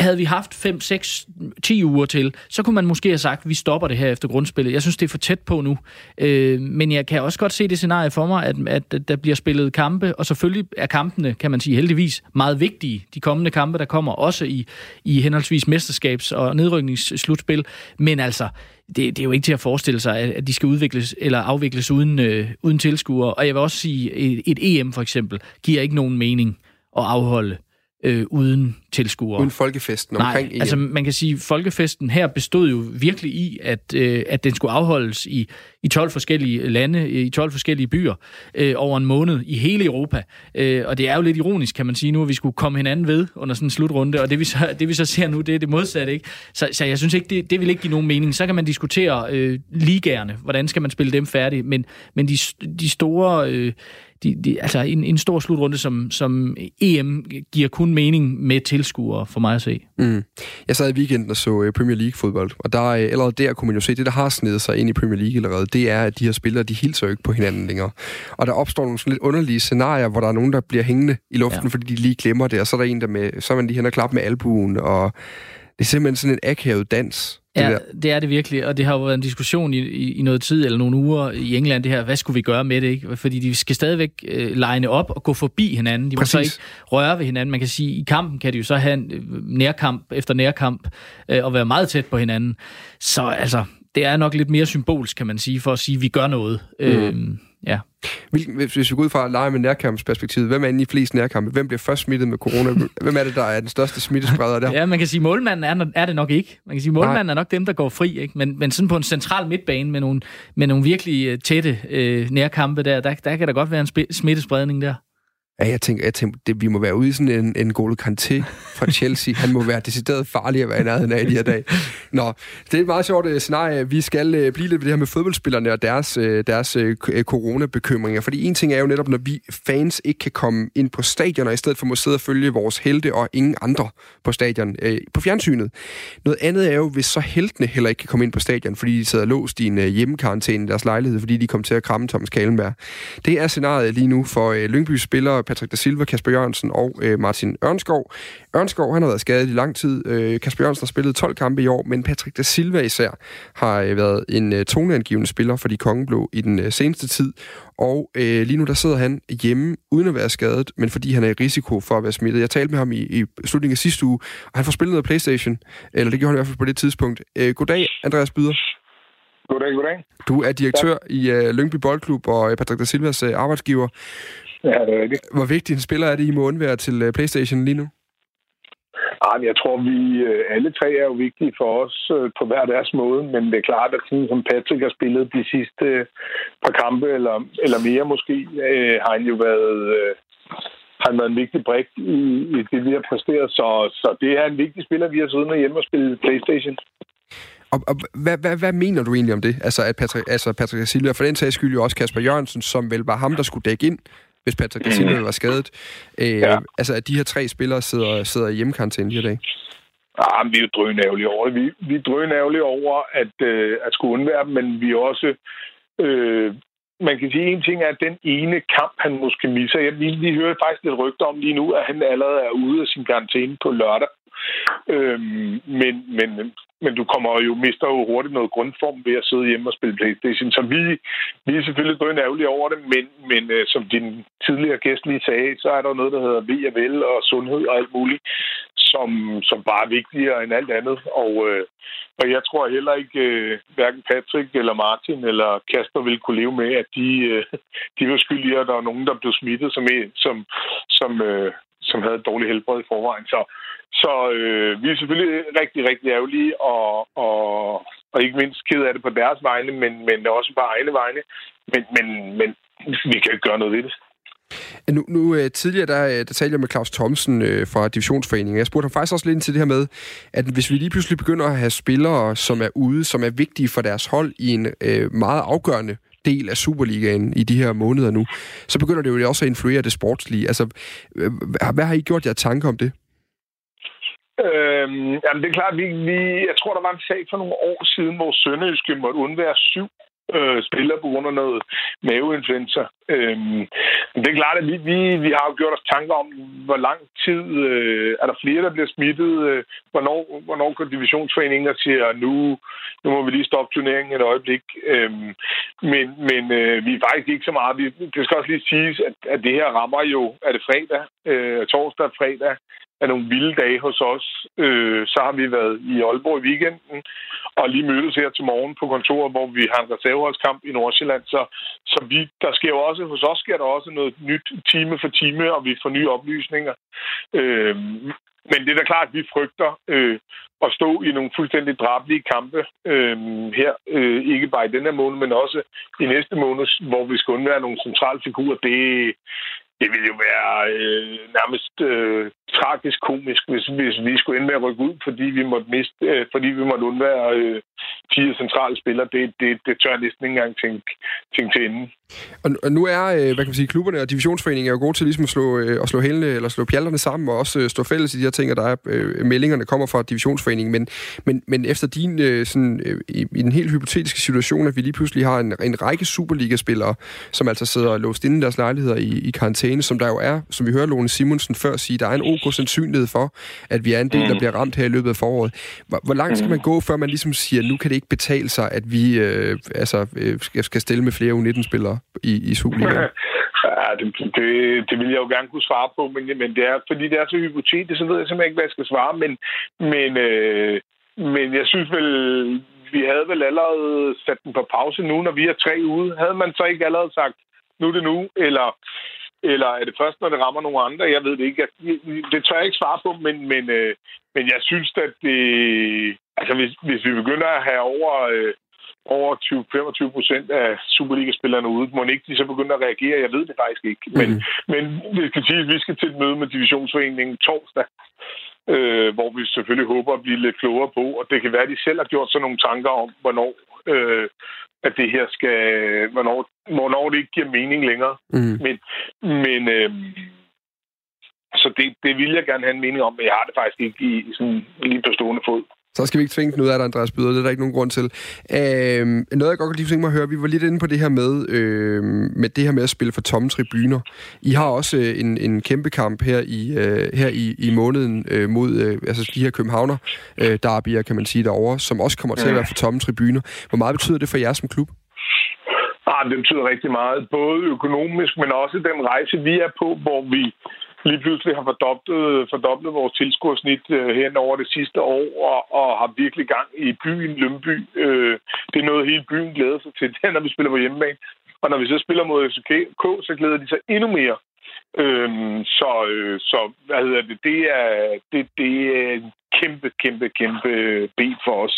havde vi haft 5, 6, 10 uger til, så kunne man måske have sagt, at vi stopper det her efter grundspillet. Jeg synes, det er for tæt på nu. Øh, men jeg kan også godt se det scenarie for mig, at, at der bliver spillet kampe, og selvfølgelig er kampene, kan man sige heldigvis, meget vigtige. De kommende kampe, der kommer også i, i henholdsvis mesterskabs- og nedrykningsslutspil. Men altså, det, det er jo ikke til at forestille sig, at de skal udvikles eller afvikles uden, øh, uden tilskuere. Og jeg vil også sige, et, et EM for eksempel, giver ikke nogen mening at afholde øh, uden tilskuere. Uden folkefesten Nej, omkring EM. altså man kan sige, at folkefesten her bestod jo virkelig i, at, øh, at den skulle afholdes i, i 12 forskellige lande, i 12 forskellige byer, øh, over en måned i hele Europa. Øh, og det er jo lidt ironisk, kan man sige nu, at vi skulle komme hinanden ved under sådan en slutrunde, og det vi så, <laughs> det, vi så ser nu, det er det modsatte. Ikke? Så, så jeg synes ikke, det, det vil ikke give nogen mening. Så kan man diskutere øh, ligerne, hvordan skal man spille dem færdige, men, men de, de store... Øh, de, de, altså en, en stor slutrunde som, som EM giver kun mening med tilskuere, for mig at se. Mm. Jeg sad i weekenden og så øh, Premier League-fodbold, og der, øh, allerede der kunne man jo se, det der har snedet sig ind i Premier League allerede, det er, at de her spillere, de hilser jo ikke på hinanden længere. Og der opstår nogle sådan lidt underlige scenarier, hvor der er nogen, der bliver hængende i luften, ja. fordi de lige glemmer det, og så er der en, der med, så er man lige hen og klap med albuen, og det er simpelthen sådan en akavet dans. Det ja, der. det er det virkelig, og det har jo været en diskussion i, i, i noget tid, eller nogle uger i England, det her, hvad skulle vi gøre med det, ikke? Fordi de skal stadigvæk øh, line op og gå forbi hinanden. De Præcis. må så ikke røre ved hinanden. Man kan sige, i kampen kan de jo så have en øh, nærkamp efter nærkamp, øh, og være meget tæt på hinanden. Så altså, det er nok lidt mere symbolsk, kan man sige, for at sige, at vi gør noget. Mm. Øhm, ja. Hvilken, hvis vi går ud fra at lege med nærkampsperspektivet, hvem er inde i flest nærkampe? Hvem bliver først smittet med corona? <laughs> hvem er det, der er den største smittespreder der? Ja, man kan sige, at målmanden er, er det nok ikke. Man kan sige, at målmanden Nej. er nok dem, der går fri. Ikke? Men, men sådan på en central midtbane med nogle, med nogle virkelig øh, tætte øh, nærkampe der, der, der kan der godt være en smittespredning der. Ja, jeg tænker, jeg tænker det, vi må være ude i sådan en, en Golo Kanté fra Chelsea. Han må være decideret farlig at være i nærheden af de her dage. Nå, det er et meget sjovt uh, scenarie. Vi skal uh, blive lidt ved det her med fodboldspillerne og deres, uh, deres uh, coronabekymringer. Fordi en ting er jo netop, når vi fans ikke kan komme ind på stadion, og i stedet for må sidde og følge vores helte og ingen andre på stadion uh, på fjernsynet. Noget andet er jo, hvis så heltene heller ikke kan komme ind på stadion, fordi de sidder låst i en uh, hjemmekarantæne i deres lejlighed, fordi de kom til at kramme Thomas Kalenberg. Det er scenariet lige nu for uh, Lyngbys spillere Patrick da Silva, Kasper Jørgensen og øh, Martin Ørnskov. Ørnskov han har været skadet i lang tid. Øh, Kasper Jørgensen har spillet 12 kampe i år, men Patrick da Silva især har øh, været en øh, toneangivende spiller for de kongeblå i den øh, seneste tid. Og øh, lige nu der sidder han hjemme uden at være skadet, men fordi han er i risiko for at være smittet. Jeg talte med ham i, i slutningen af sidste uge, og han får spillet noget Playstation, eller det gjorde han i hvert fald på det tidspunkt. Øh, goddag, Andreas Byder. Goddag, goddag. Du er direktør ja. i uh, Lyngby Boldklub og uh, Patrick da Silvas uh, arbejdsgiver. Ja, det er rigtigt. Hvor vigtig en spiller er det, I må undvære til uh, Playstation lige nu? Ah, jeg tror, vi alle tre er jo vigtige for os på hver deres måde, men det er klart, at sådan som Patrick har spillet de sidste par kampe, eller, eller mere måske, øh, har han jo været, øh, han været en vigtig brik i, i det, vi har præsteret. Så, så det er en vigtig spiller, vi har siddet med hjemme og spillet Playstation. Og, og hvad, hvad, hvad mener du egentlig om det? Altså, at Patrick, altså Patrick Silva, for den sags skyld jo også Kasper Jørgensen, som vel var ham, der skulle dække ind, hvis Patrick mm. Silva var skadet. Øh, ja. Altså, at de her tre spillere sidder, sidder i hjemmekarantæne de her dage. Ah, vi er jo drønærvelige over det. Vi, vi er drønærvelige over at, øh, at skulle undvære dem, men vi er også... Øh, man kan sige, at en ting er, at den ene kamp, han måske misser. Jeg, vi, vi hører faktisk lidt rygter om lige nu, at han allerede er ude af sin karantæne på lørdag. Øhm, men, men, men du kommer jo, mister jo hurtigt noget grundform ved at sidde hjemme og spille Playstation. Så vi, vi er selvfølgelig drøn ærgerlige over det, men, men øh, som din tidligere gæst lige sagde, så er der noget, der hedder VFL og sundhed og alt muligt, som, som bare er vigtigere end alt andet. Og, øh, og jeg tror heller ikke, øh, hverken Patrick eller Martin eller Kasper vil kunne leve med, at de, øh, de var skyldige, at der var nogen, der blev smittet, som, som, som, øh, som havde et dårligt helbred i forvejen. Så, så øh, vi er selvfølgelig rigtig, rigtig ærgerlige, og, og, og ikke mindst ked af det på deres vegne, men, men også på egne vegne. Men, men, men vi kan ikke gøre noget ved det. Nu, nu øh, tidligere, der, øh, der talte jeg med Claus Thomsen øh, fra Divisionsforeningen. Jeg spurgte ham faktisk også lidt ind til det her med, at hvis vi lige pludselig begynder at have spillere, som er ude, som er vigtige for deres hold i en øh, meget afgørende del af Superligaen i de her måneder nu, så begynder det jo også at influere det sportslige. Altså, øh, hvad har I gjort jer tanker om det? Øhm, jamen, det er klart, vi, vi, jeg tror, der var en sag for nogle år siden, hvor Sønderjyske måtte undvære syv øh, spiller på grund af noget maveinfluenza. Øhm, det er klart, at vi, vi, vi har jo gjort os tanker om, hvor lang tid øh, er der flere, der bliver smittet. Øh, hvornår, hvornår går divisionsforeningen og siger, nu, nu må vi lige stoppe turneringen et øjeblik. Øhm, men men øh, vi er faktisk ikke så meget. Vi, det skal også lige siges, at, at det her rammer jo, er det fredag, øh, torsdag og fredag, er nogle vilde dage hos os. Øh, så har vi været i Aalborg i weekenden, og lige mødtes her til morgen på kontoret, hvor vi har en reserveholdskamp i Nordsjælland. Så, så vi, der sker jo også, hos os sker der også noget nyt time for time, og vi får nye oplysninger. Øh, men det er da klart, at vi frygter øh, at stå i nogle fuldstændig drablige kampe øh, her, øh, ikke bare i den her måned, men også i næste måned, hvor vi skal undvære nogle centrale figurer. Det, det ville jo være øh, nærmest øh, tragisk komisk, hvis, hvis vi skulle ende med at rykke ud, fordi vi måtte, miste, øh, fordi vi måtte undvære øh, fire centrale spillere. Det, det, det tør jeg næsten ikke engang tænke, tænke til enden. Og, og nu er, øh, hvad kan man sige, klubberne og divisionsforeningen er jo gode til ligesom at slå, øh, at slå hælene, eller slå pjalterne sammen, og også øh, stå fælles i de her ting, og der er øh, meldingerne kommer fra divisionsforeningen. Men, men, men efter din, øh, sådan, øh, i, i den helt hypotetiske situation, at vi lige pludselig har en, en række Superliga-spillere, som altså sidder låst inde i deres lejligheder i, i karantæne, som der jo er, som vi hører Lone Simonsen før sige, der er en ok sandsynlighed for, at vi er en del, der mm. bliver ramt her i løbet af foråret. Hvor, hvor langt skal man mm. gå, før man ligesom siger, nu kan det ikke betale sig, at vi øh, altså, øh, skal, skal stille med flere U19-spillere i, i Superligaen? <laughs> Ja, det, det, det vil jeg jo gerne kunne svare på, men, men det er, fordi det er så hypotetisk, så ved jeg simpelthen ikke, hvad jeg skal svare. Men, men, øh, men jeg synes vel, vi havde vel allerede sat den på pause nu, når vi er tre ude. Havde man så ikke allerede sagt, nu er det nu, eller eller er det først, når det rammer nogle andre? Jeg ved det ikke. Det tør jeg ikke svare på, men, men, øh, men jeg synes, at det... Altså, hvis, hvis vi begynder at have over, øh, over 20-25 procent af Superliga-spillerne ude, må ikke de så begynde at reagere? Jeg ved det faktisk ikke. Men, mm. men det skal sige, at vi skal til et møde med divisionsforeningen torsdag, øh, hvor vi selvfølgelig håber at blive lidt klogere på, og det kan være, at de selv har gjort sig nogle tanker om, hvornår øh, at det her skal, hvornår, hvornår det ikke giver mening længere. Mm. Men, men øh, så det, det vil jeg gerne have en mening om, men jeg har det faktisk ikke i, sådan, lige på stående fod. Så skal vi ikke tvinge den ud af dig, Andreas Byder. Det er der ikke nogen grund til. Øh, noget, jeg godt kan lige tænke mig at høre. Vi var lidt inde på det her med, øh, med det her med at spille for tomme tribuner. I har også øh, en, en kæmpe kamp her i, øh, her i, i måneden øh, mod øh, altså de her københavner, øh, derbier, kan man sige derovre, som også kommer til at være for tomme tribuner. Hvor meget betyder det for jer som klub? Ah, det betyder rigtig meget, både økonomisk, men også den rejse, vi er på, hvor vi lige pludselig har fordoblet, fordoblet vores tilskuersnit øh, hen over det sidste år, og, og har virkelig gang i byen Lømby. Øh, det er noget, hele byen glæder sig til, <laughs> det er, når vi spiller på hjemmebane. Og når vi så spiller mod FCK, så glæder de sig endnu mere. Øhm, så, øh, så hvad hedder det, det er, det, det er en kæmpe, kæmpe, kæmpe øh, ben for os.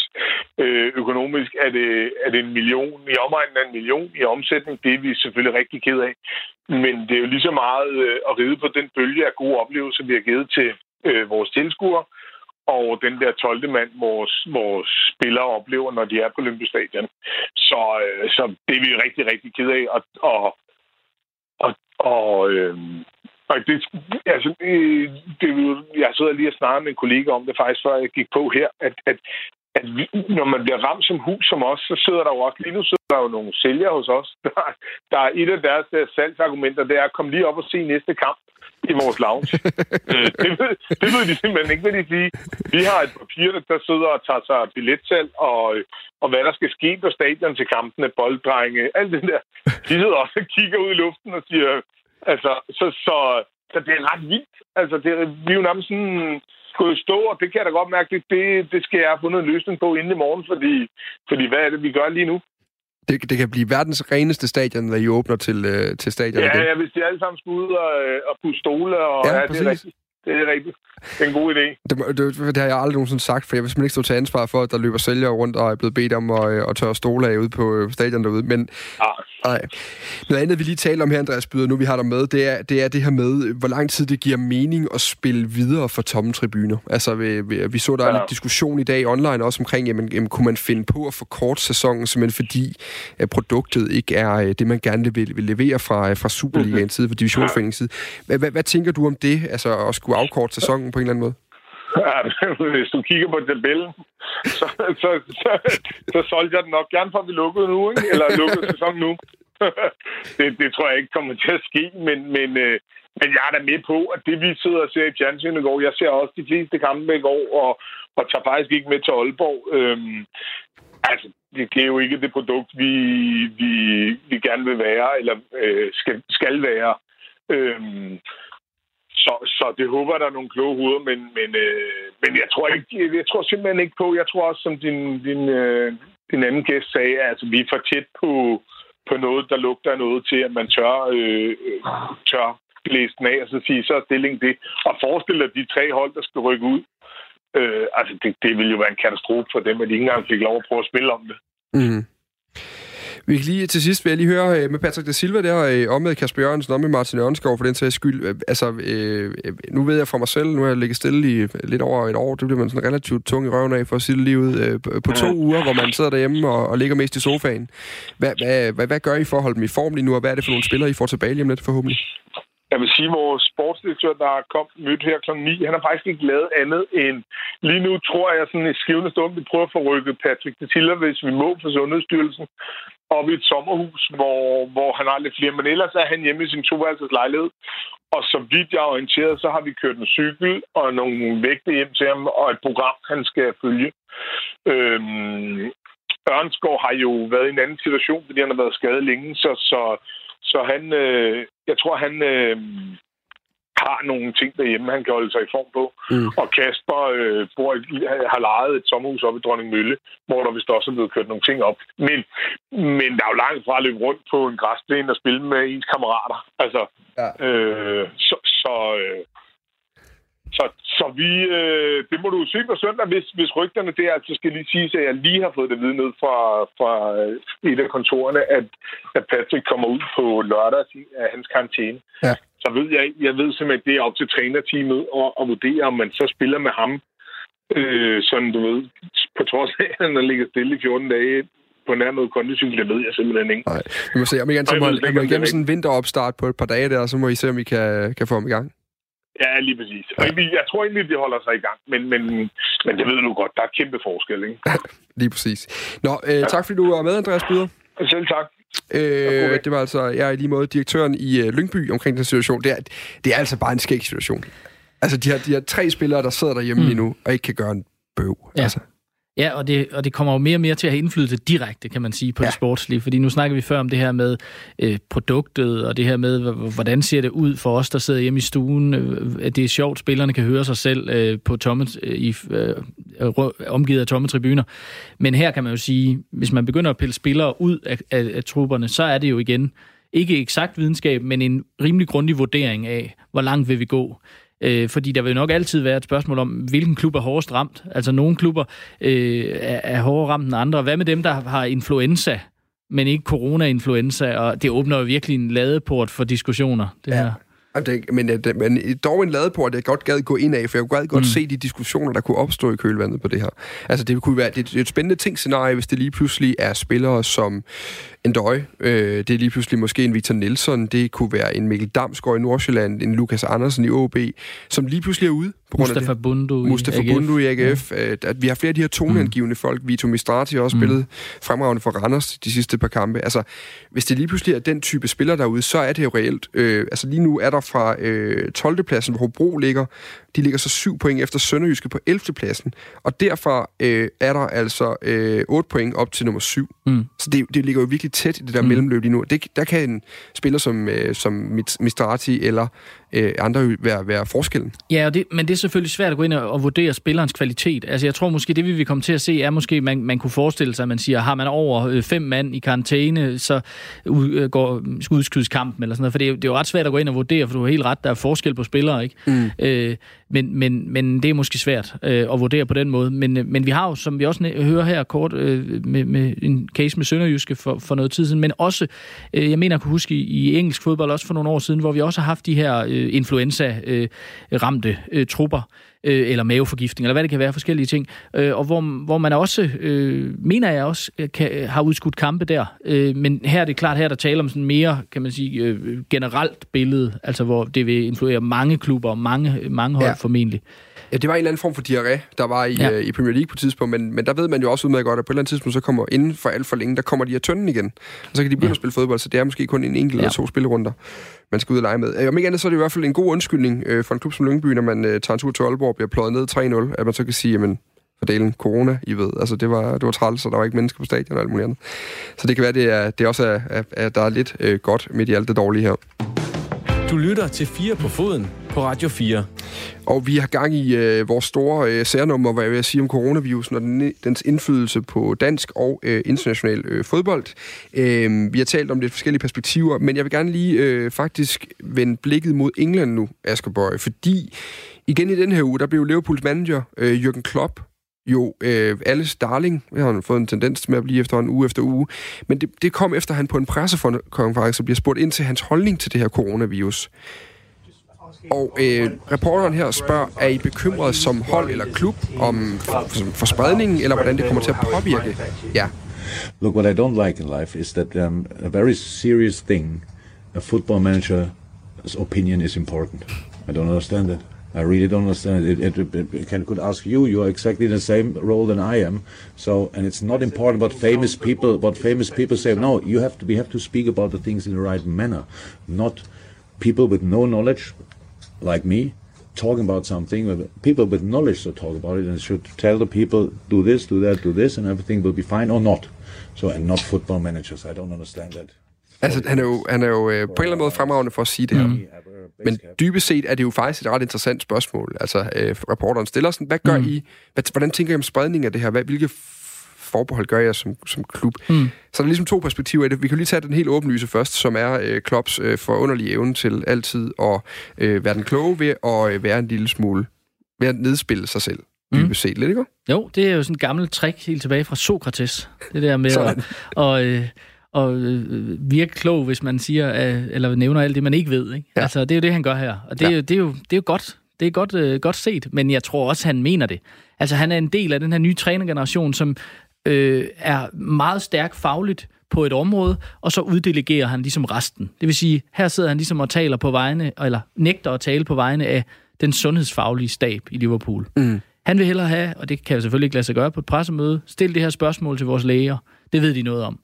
Øh, økonomisk er det, er det en million, i omegnen af en million i omsætning. Det er vi selvfølgelig rigtig ked af. Men det er jo lige så meget øh, at ride på den bølge af gode oplevelser, vi har givet til øh, vores tilskuere, og den der 12. mand, vores, vores spillere oplever, når de er på Olympisk Stadion. Så, øh, så det er vi rigtig, rigtig ked af. Og, og, og, og øh, og det, altså, det, jeg sidder lige og snakker med en kollega om det faktisk, før jeg gik på her, at, at at vi, når man bliver ramt som hus som os, så sidder der jo også, lige nu sidder der jo nogle sælgere hos os, <laughs> der, der er et af deres, salgsargumenter, det er at komme lige op og se næste kamp i vores lounge. <laughs> øh, det, ved, det ved de simpelthen ikke, hvad de sige. Vi har et papir, der sidder og tager sig billetsalg, og, og hvad der skal ske på stadion til kampene, bolddrenge, alt det der. De sidder også og kigger ud i luften og siger, altså, så, så, så det er ret vildt. Altså, det, vi er jo nærmest sådan gået stå, og det kan jeg da godt mærke, det, det, det skal jeg have fundet en løsning på inden i morgen, fordi, fordi hvad er det, vi gør lige nu? Det, det kan blive verdens reneste stadion, når I åbner til, øh, til stadion ja, igen. Ja, hvis de alle sammen skal ud og, øh, og pusse stole, og ja, ja det er rigtigt. Det er rigtigt. Det er en god idé. Det, det, det har jeg aldrig nogensinde sagt, for jeg vil simpelthen ikke stå til ansvar for, at der løber sælgere rundt og er blevet bedt om at, øh, at tørre stole af ude på øh, stadion derude. Men nej. noget andet, vi lige taler om her, Andreas Byder, nu vi har dig med, det er, det er det her med, hvor lang tid det giver mening at spille videre for tomme tribuner. Altså, vi, vi, vi så der ja. en diskussion i dag online også omkring, jamen, jamen kunne man finde på at forkorte sæsonen, simpelthen fordi at produktet ikke er øh, det, man gerne vil, vil levere fra, fra Superligaens mhm. side, fra Divisionsforeningens side. Hvad, hvad, hvad tænker du om det, altså at skulle afkorte sæsonen på en eller anden måde? Ja, <laughs> hvis du kigger på tabellen, så, så, så, så solgte jeg den nok gerne for, at vi lukkede nu, ikke? eller lukkede sæsonen nu. <laughs> det, det tror jeg ikke kommer til at ske, men, men, øh, men jeg er da med på, at det vi sidder og ser i fjernsynet i går, jeg ser også de fleste kampe i går, og, og tager faktisk ikke med til Aalborg. Øhm, altså, det, det er jo ikke det produkt, vi, vi, vi gerne vil være, eller øh, skal, skal være. Øhm, så, så det håber, der er nogle kloge hoveder, men, men, øh, men jeg tror ikke, jeg tror simpelthen ikke på, jeg tror også, som din, din, øh, din anden gæst sagde, at altså, vi er for tæt på, på noget, der lugter noget til, at man tør, øh, øh, tør blæse den af, og så sige, så er stillingen det. Og forestille dig de tre hold, der skal rykke ud. Øh, altså, det, det ville jo være en katastrofe for dem, at de ikke engang fik lov at prøve at spille om det. Mm. Vi kan lige til sidst vil jeg lige høre øh, med Patrick da Silva der, øh, om med Kasper Jørgensen, om med Martin Ørnskov for den sags skyld. Øh, altså, øh, nu ved jeg fra mig selv, nu har jeg ligget stille i lidt over et år, det bliver man sådan relativt tung i røven af for at sige livet øh, på to uger, hvor man sidder derhjemme og, og ligger mest i sofaen. Hvad, hvad, hvad, hvad gør I for at holde dem i form lige nu, og hvad er det for nogle spillere, I får tilbage lige om lidt forhåbentlig? jeg vil sige, at vores sportsdirektør, der er kommet mødt her kl. 9, han har faktisk ikke lavet andet end... Lige nu tror jeg, sådan i skivende stund, vi prøver at få rykket Patrick Tiller, hvis vi må for Sundhedsstyrelsen, oppe i et sommerhus, hvor, hvor han har lidt flere. Men ellers er han hjemme i sin toværelses lejlighed. Og så vidt jeg er orienteret, så har vi kørt en cykel og nogle vægte hjem til ham, og et program, han skal følge. Øhm, Ørnskov har jo været i en anden situation, fordi han har været skadet længe, så, så så han, øh, jeg tror, han øh, har nogle ting derhjemme, han kan holde sig i form på. Mm. Og Kasper øh, bor, har lejet et sommerhus op i Dronning Mølle, hvor der vist også er blevet kørt nogle ting op. Men, men der er jo langt fra at løbe rundt på en græsplæne og spille med ens kammerater. Altså, ja. øh, så, så, øh, så, så vi, øh, det må du se på søndag, hvis, hvis rygterne der, altså skal lige sige, at jeg lige har fået det vide ned fra, fra et af kontorerne, at, at Patrick kommer ud på lørdag af hans karantæne. Ja. Så ved jeg, jeg ved simpelthen, at det er op til trænerteamet at, at vurdere, om man så spiller med ham, øh, sådan du ved, på trods af, at han ligger stille i 14 dage, på nær noget kondicykel, det ved jeg simpelthen ikke. Nej, vi må se, om I så må, må igennem sådan en vinteropstart på et par dage der, så må I se, om I kan, kan få ham i gang. Ja, lige præcis. Og jeg tror egentlig, de holder sig i gang, men, men, men det ved du godt, der er kæmpe forskel, ikke? lige præcis. Nå, øh, ja. tak fordi du var med, Andreas Byder. Selv tak. Øh, det var altså, jeg er i lige måde direktøren i uh, Lyngby omkring den situation. Det er, det er altså bare en skæg situation. Altså, de har, de har tre spillere, der sidder derhjemme mm. lige nu, og ikke kan gøre en bøv. Ja. Altså. Ja, og det, og det kommer jo mere og mere til at have indflydelse direkte, kan man sige, på ja. det sportslige. Fordi nu snakker vi før om det her med øh, produktet, og det her med, hvordan ser det ud for os, der sidder hjemme i stuen. Øh, at det er sjovt, spillerne kan høre sig selv øh, på tomme, øh, i, øh, omgivet af tomme tribuner. Men her kan man jo sige, hvis man begynder at pille spillere ud af, af, af trupperne, så er det jo igen ikke eksakt videnskab, men en rimelig grundig vurdering af, hvor langt vil vi gå. Øh, fordi der vil nok altid være et spørgsmål om, hvilken klub er hårdest ramt. Altså nogle klubber øh, er, er hårdere ramt end andre. Hvad med dem, der har influenza, men ikke corona-influenza? Og det åbner jo virkelig en ladeport for diskussioner, det ja. her. Det, men, det, men dog en ladeport, jeg godt gad gå ind af, for jeg kunne godt mm. se de diskussioner, der kunne opstå i kølvandet på det her. Altså, det kunne være det, det er et spændende ting scenarie, hvis det lige pludselig er spillere som en Døj, øh, det er lige pludselig måske en Victor Nielsen, det kunne være en Mikkel Damsgaard i Nordsjælland, en Lukas Andersen i OB, som lige pludselig er ude på grund Mustafa af det. Bundu Mustafa i Bundu i AGF. Ja. Øh, at vi har flere af de her toneangivende mm. folk. Vito Mistrati har også mm. spillet fremragende for Randers de sidste par kampe. Altså, hvis det lige pludselig er den type spiller derude, så er det jo reelt. Øh, altså lige nu er der fra øh, 12. pladsen, hvor Hobro ligger, de ligger så 7 point efter Sønderjyske på 11. pladsen. Og derfra øh, er der altså øh, 8 point op til nummer 7. Mm. Så det, det ligger jo virkelig tæt i det der mm. mellemløb lige nu. Det, der kan en spiller som, øh, som Mistrati eller øh, andre være, være forskellen. Ja, og det, men det selvfølgelig svært at gå ind og, vurdere spillerens kvalitet. Altså jeg tror måske, det vi vil komme til at se, er måske, man, man kunne forestille sig, at man siger, har man over øh, fem mand i karantæne, så ud, øh, går, skal udskydes kampen eller sådan noget. For det er, det er jo ret svært at gå ind og vurdere, for du har helt ret, der er forskel på spillere, ikke? Mm. Øh, men, men, men det er måske svært øh, at vurdere på den måde. Men, øh, men vi har jo, som vi også hører her kort, øh, med, med en case med Sønderjyske for, for noget tid siden, men også, øh, jeg mener, jeg kunne huske i, i engelsk fodbold også for nogle år siden, hvor vi også har haft de her øh, influenza-ramte øh, øh, trupper, øh, eller maveforgiftning, eller hvad det kan være, forskellige ting, øh, og hvor, hvor man også, øh, mener jeg også, øh, kan, har udskudt kampe der. Øh, men her er det klart, her der taler om sådan mere, kan man sige, øh, generelt billede, altså hvor det vil influere mange klubber og mange, mange hold ja. formentlig. Ja, det var en eller anden form for diarré, der var i, ja. øh, i Premier League på et tidspunkt, men, men der ved man jo også udmærket godt, at på et eller andet tidspunkt, så kommer inden for alt for længe, der kommer de her tønden igen, og så kan de begynde ja. at spille fodbold, så det er måske kun en enkelt ja. eller to spillerunder, man skal ud og lege med. Øh, om ikke andet, så er det i hvert fald en god undskyldning øh, for en klub som Lyngby, når man øh, tager en tur til Aalborg og bliver pløjet ned 3-0, at man så kan sige, jamen, fordelen corona, I ved. Altså, det var, det var træls, så der var ikke mennesker på stadion og alt muligt andet. Så det kan være, det, er, det også er, at der er lidt øh, godt midt i alt det dårlige her. Du lytter til 4 på foden på Radio 4. Og vi har gang i øh, vores store øh, særnummer, hvad jeg vil sige om coronavirusen og den, dens indflydelse på dansk og øh, international øh, fodbold. Øh, vi har talt om lidt forskellige perspektiver, men jeg vil gerne lige øh, faktisk vende blikket mod England nu, Asger Bøje, fordi igen i den her uge, der blev Liverpools manager, øh, Jürgen Klopp, jo øh, alles darling. Jeg har fået en tendens med at blive efter en uge efter uge. Men det, det kom efter, at han på en pressekonference bliver spurgt ind til hans holdning til det her coronavirus. Og øh, reporteren her spørger, er I bekymret som hold eller klub om for, for spredningen, eller hvordan det kommer til at påvirke? Ja. Look, what I don't like in life is that um, a very serious thing, a football manager's opinion is important. I don't understand it. I really don't understand it. It, it, it, can, could ask you. You are exactly the same role than I am. So, and it's not important what famous people, what famous people say. No, you have to. We have to speak about the things in the right manner, not people with no knowledge like me talking about something. People with knowledge should talk about it and should tell the people, do this, do that, do this, and everything will be fine or not. So, and not football managers. I don't understand that. Altså, han er jo, han er jo øh, på en eller anden måde fremragende for at sige det her. Mm. Men dybest set er det jo faktisk et ret interessant spørgsmål. Altså, øh, reporteren stiller sådan, hvad gør mm. I? Hvad, hvordan tænker I om spredning af det her? Hvad, hvilke forbehold gør jeg som, som klub? Mm. Så der er ligesom to perspektiver i det. Vi kan lige tage den helt åbenlyse først, som er øh, Klopps øh, forunderlige evne til altid at øh, være den kloge ved at øh, være en lille smule, ved at nedspille sig selv. Mm. Dybest set, lidt, ikke? Jo, det er jo sådan en gammel trick helt tilbage fra Sokrates. Det der med at... Og, øh, og øh, virke klog, hvis man siger, øh, eller nævner alt det, man ikke ved. Ikke? Ja. Altså, det er jo det, han gør her. Og det, ja. er, det, er, jo, det er jo godt. Det er godt, øh, godt set, men jeg tror også, han mener det. Altså, han er en del af den her nye trænergeneration, som øh, er meget stærk fagligt på et område, og så uddelegerer han ligesom resten. Det vil sige, her sidder han ligesom og taler på vegne, eller nægter at tale på vegne af den sundhedsfaglige stab i Liverpool. Mm. Han vil hellere have, og det kan jeg selvfølgelig ikke lade sig gøre på et pressemøde, stille det her spørgsmål til vores læger. Det ved de noget om.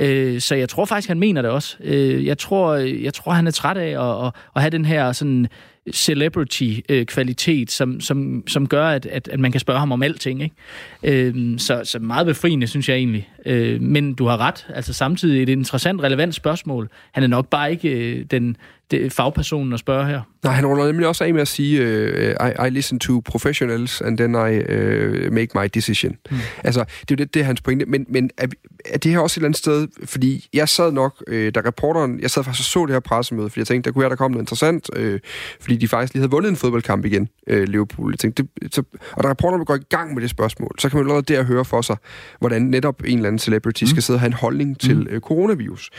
Øh, så jeg tror faktisk, han mener det også. Øh, jeg, tror, jeg tror, han er træt af at, at, at have den her sådan celebrity-kvalitet, som, som, som gør, at, at, at man kan spørge ham om alting. Ikke? Øh, så, så meget befriende, synes jeg egentlig. Øh, men du har ret. Altså samtidig et interessant, relevant spørgsmål. Han er nok bare ikke øh, den, den fagpersonen at spørge her. Nej, han runder nemlig også af med at sige, uh, I, I listen to professionals, and then I uh, make my decision. Mm. Altså, det er jo det, det er hans pointe. Men, men er, er det her også et eller andet sted, fordi jeg sad nok, øh, da reporteren, jeg sad faktisk og så det her pressemøde, fordi jeg tænkte, der kunne være, der kom noget interessant, øh, fordi de faktisk lige havde vundet en fodboldkamp igen, øh, Liverpool. Jeg tænkte, det, så, og da reporteren går i gang med det spørgsmål, så kan man allerede der høre for sig, hvordan netop en eller anden celebrity mm. skal sidde og have en holdning til mm. øh, coronavirus.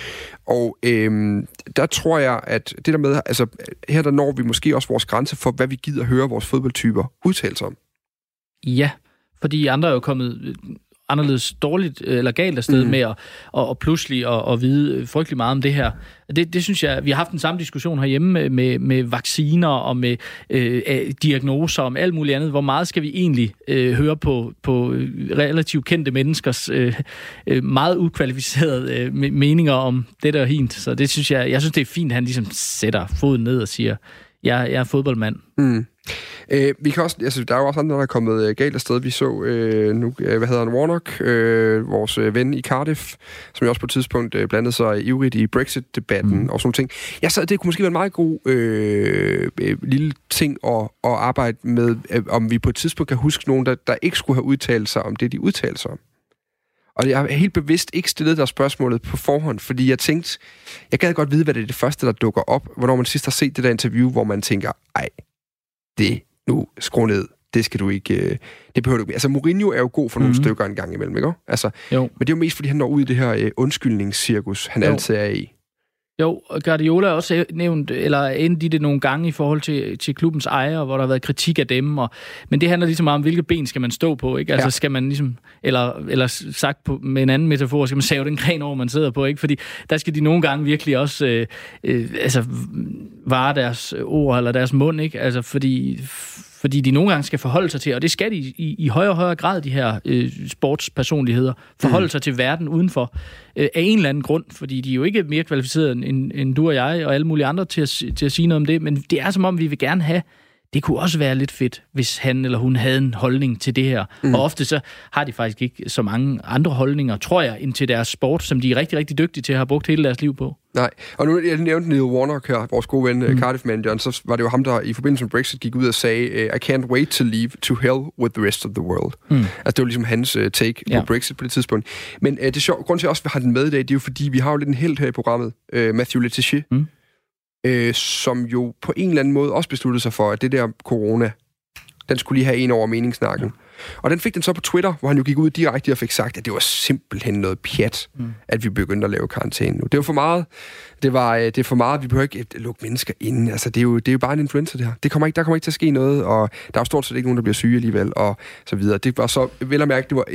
Og øh, der tror jeg, at det der med, altså her der når vi måske også vores grænse for, hvad vi gider høre vores fodboldtyper udtale sig om. Ja, fordi andre er jo kommet anderledes dårligt eller galt afsted mm. med at og, og pludselig at, at vide frygtelig meget om det her. Det, det synes jeg, vi har haft en samme diskussion herhjemme med, med, med vacciner og med øh, diagnoser om alt muligt andet. Hvor meget skal vi egentlig øh, høre på, på relativt kendte menneskers øh, meget ukvalificerede øh, meninger om det der hint. Så det synes jeg, jeg synes det er fint, at han ligesom sætter foden ned og siger, jeg, jeg er fodboldmand. Mm. Øh, vi kan også, altså, der er jo også andre, der er kommet øh, galt afsted. Vi så øh, nu, øh, hvad hedder han, Warnock, øh, vores øh, ven i Cardiff, som jo også på et tidspunkt øh, blandede sig ivrigt i Brexit-debatten mm. og sådan ting. Jeg sad, det kunne måske være en meget god øh, øh, lille ting at, at arbejde med, øh, om vi på et tidspunkt kan huske nogen, der, der ikke skulle have udtalt sig om det, de udtalte sig om. Og jeg har helt bevidst ikke stillet der spørgsmålet på forhånd, fordi jeg tænkte, jeg gad godt vide, hvad det er det første, der dukker op, hvornår man sidst har set det der interview, hvor man tænker, ej, det nu skru ned. Det skal du ikke... Øh, det behøver du ikke. Altså, Mourinho er jo god for nogle mm-hmm. stykker en gang imellem, ikke? Altså, jo. Men det er jo mest, fordi han når ud i det her øh, undskyldningscirkus, han jo. altid er i. Jo, Guardiola er også nævnt, eller endt i det nogle gange i forhold til, til klubbens ejere, hvor der har været kritik af dem. Og, men det handler ligesom meget om, hvilke ben skal man stå på, ikke? Altså ja. skal man ligesom, eller, eller sagt på, med en anden metafor, skal man save den gren over, man sidder på, ikke? Fordi der skal de nogle gange virkelig også øh, øh, altså, vare deres ord eller deres mund, ikke? Altså fordi fordi de nogle gange skal forholde sig til, og det skal de i, i højere og højere grad, de her øh, sportspersonligheder, forholde mm. sig til verden udenfor, øh, af en eller anden grund, fordi de er jo ikke mere kvalificerede end, end du og jeg og alle mulige andre til at, til at sige noget om det, men det er som om, vi vil gerne have det kunne også være lidt fedt, hvis han eller hun havde en holdning til det her. Mm. Og ofte så har de faktisk ikke så mange andre holdninger, tror jeg, ind til deres sport, som de er rigtig, rigtig dygtige til at have brugt hele deres liv på. Nej, og nu jeg nævnte Neil Warnock her, vores gode ven, mm. Cardiff-manageren, så var det jo ham, der i forbindelse med Brexit gik ud og sagde, I can't wait to leave to hell with the rest of the world. Mm. Altså det var ligesom hans uh, take ja. på Brexit på det tidspunkt. Men uh, det er sjovt, grund til at jeg også har den med i dag, det er jo fordi, vi har jo lidt en held her i programmet, uh, Matthew Letitia, mm øh, som jo på en eller anden måde også besluttede sig for, at det der corona, den skulle lige have en over meningssnakken. Ja. Og den fik den så på Twitter, hvor han jo gik ud direkte og fik sagt, at det var simpelthen noget pjat, mm. at vi begyndte at lave karantæne nu. Det var for meget. Det, var, øh, det er for meget. Vi behøver ikke øh, lukke mennesker ind. Altså, det er jo, det er jo bare en influenza, det her. Det kommer ikke, der kommer ikke til at ske noget, og der er jo stort set ikke nogen, der bliver syge alligevel, og så videre. Det var så, vel at mærke, det var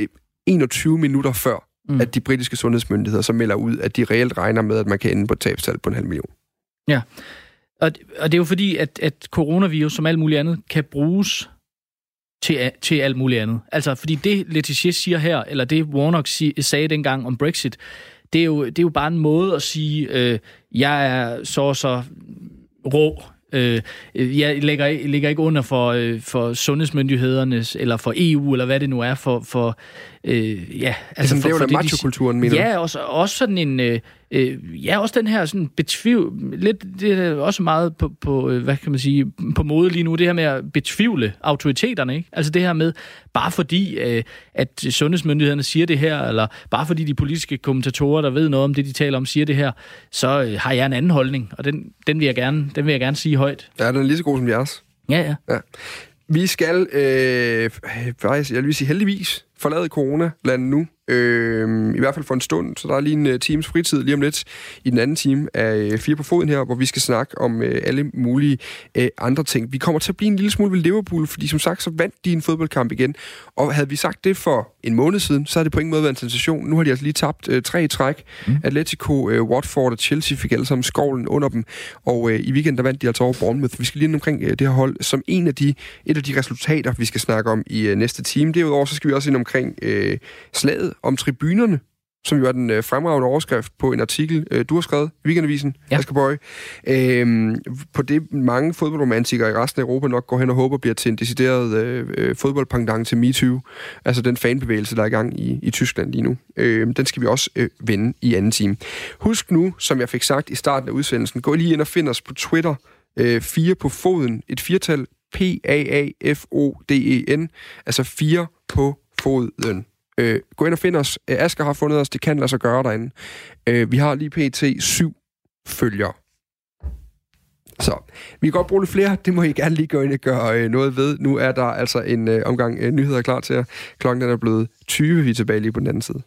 21 minutter før, mm. at de britiske sundhedsmyndigheder så melder ud, at de reelt regner med, at man kan ende på et tabstal på en halv million. Ja, og, og det er jo fordi, at, at coronavirus, som alt muligt andet, kan bruges til, til alt muligt andet. Altså, fordi det Letitia siger her, eller det Warnock sig, sagde dengang om Brexit, det er jo, det er jo bare en måde at sige, øh, jeg er så og så rå, Øh, jeg lægger, ligger ikke under for, øh, for sundhedsmyndighedernes, eller for EU, eller hvad det nu er, for... for øh, ja, altså, for, det er jo macho-kulturen, mener Ja, også, også sådan en... Øh, øh, ja, også den her sådan betvivl... Lidt, det er også meget på, på, øh, hvad kan man sige, på mode lige nu, det her med at betvivle autoriteterne, ikke? Altså det her med, bare fordi, øh, at sundhedsmyndighederne siger det her, eller bare fordi de politiske kommentatorer, der ved noget om det, de taler om, siger det her, så øh, har jeg en anden holdning, og den, den, vil jeg gerne, den vil jeg gerne sige højt. Ja, den er lige så god som jeres. Ja, ja. ja. Vi skal, øh, faktisk, jeg vil sige heldigvis, forlade corona-landet nu øh, i hvert fald for en stund, så der er lige en uh, times fritid lige om lidt i den anden time af uh, Fire på Foden her, hvor vi skal snakke om uh, alle mulige uh, andre ting. Vi kommer til at blive en lille smule ved Liverpool, fordi som sagt, så vandt de en fodboldkamp igen, og havde vi sagt det for en måned siden, så havde det på ingen måde været en sensation. Nu har de altså lige tabt uh, tre i træk. Mm. Atletico, uh, Watford og Chelsea fik alle sammen skovlen under dem, og uh, i weekenden der vandt de altså over Bournemouth. Vi skal lige omkring uh, det her hold som en af de, et af de resultater, vi skal snakke om i uh, næste time. Derudover så skal vi også ind omkring uh, slaget om tribunerne, som jo er den øh, fremragende overskrift på en artikel, øh, du har skrevet i Weekendavisen, ja. Asger Bøje. Øhm, på det mange fodboldromantikere i resten af Europa nok går hen og håber bliver til en decideret øh, øh, fodboldpangdang til MeToo, altså den fanbevægelse, der er i gang i, i Tyskland lige nu. Øh, den skal vi også øh, vende i anden time. Husk nu, som jeg fik sagt i starten af udsendelsen, gå lige ind og find os på Twitter, øh, fire på foden, et firtal, P-A-A-F-O-D-E-N, altså fire på foden. Øh, gå ind og find os. Øh, Asger har fundet os. Det kan lade sig gøre derinde. Øh, vi har lige pt. syv følgere. Så vi kan godt bruge lidt flere. Det må I gerne lige gå ind og gøre øh, noget ved. Nu er der altså en øh, omgang øh, nyheder klar til jer. Klokken er blevet 20. Vi er tilbage lige på den anden side.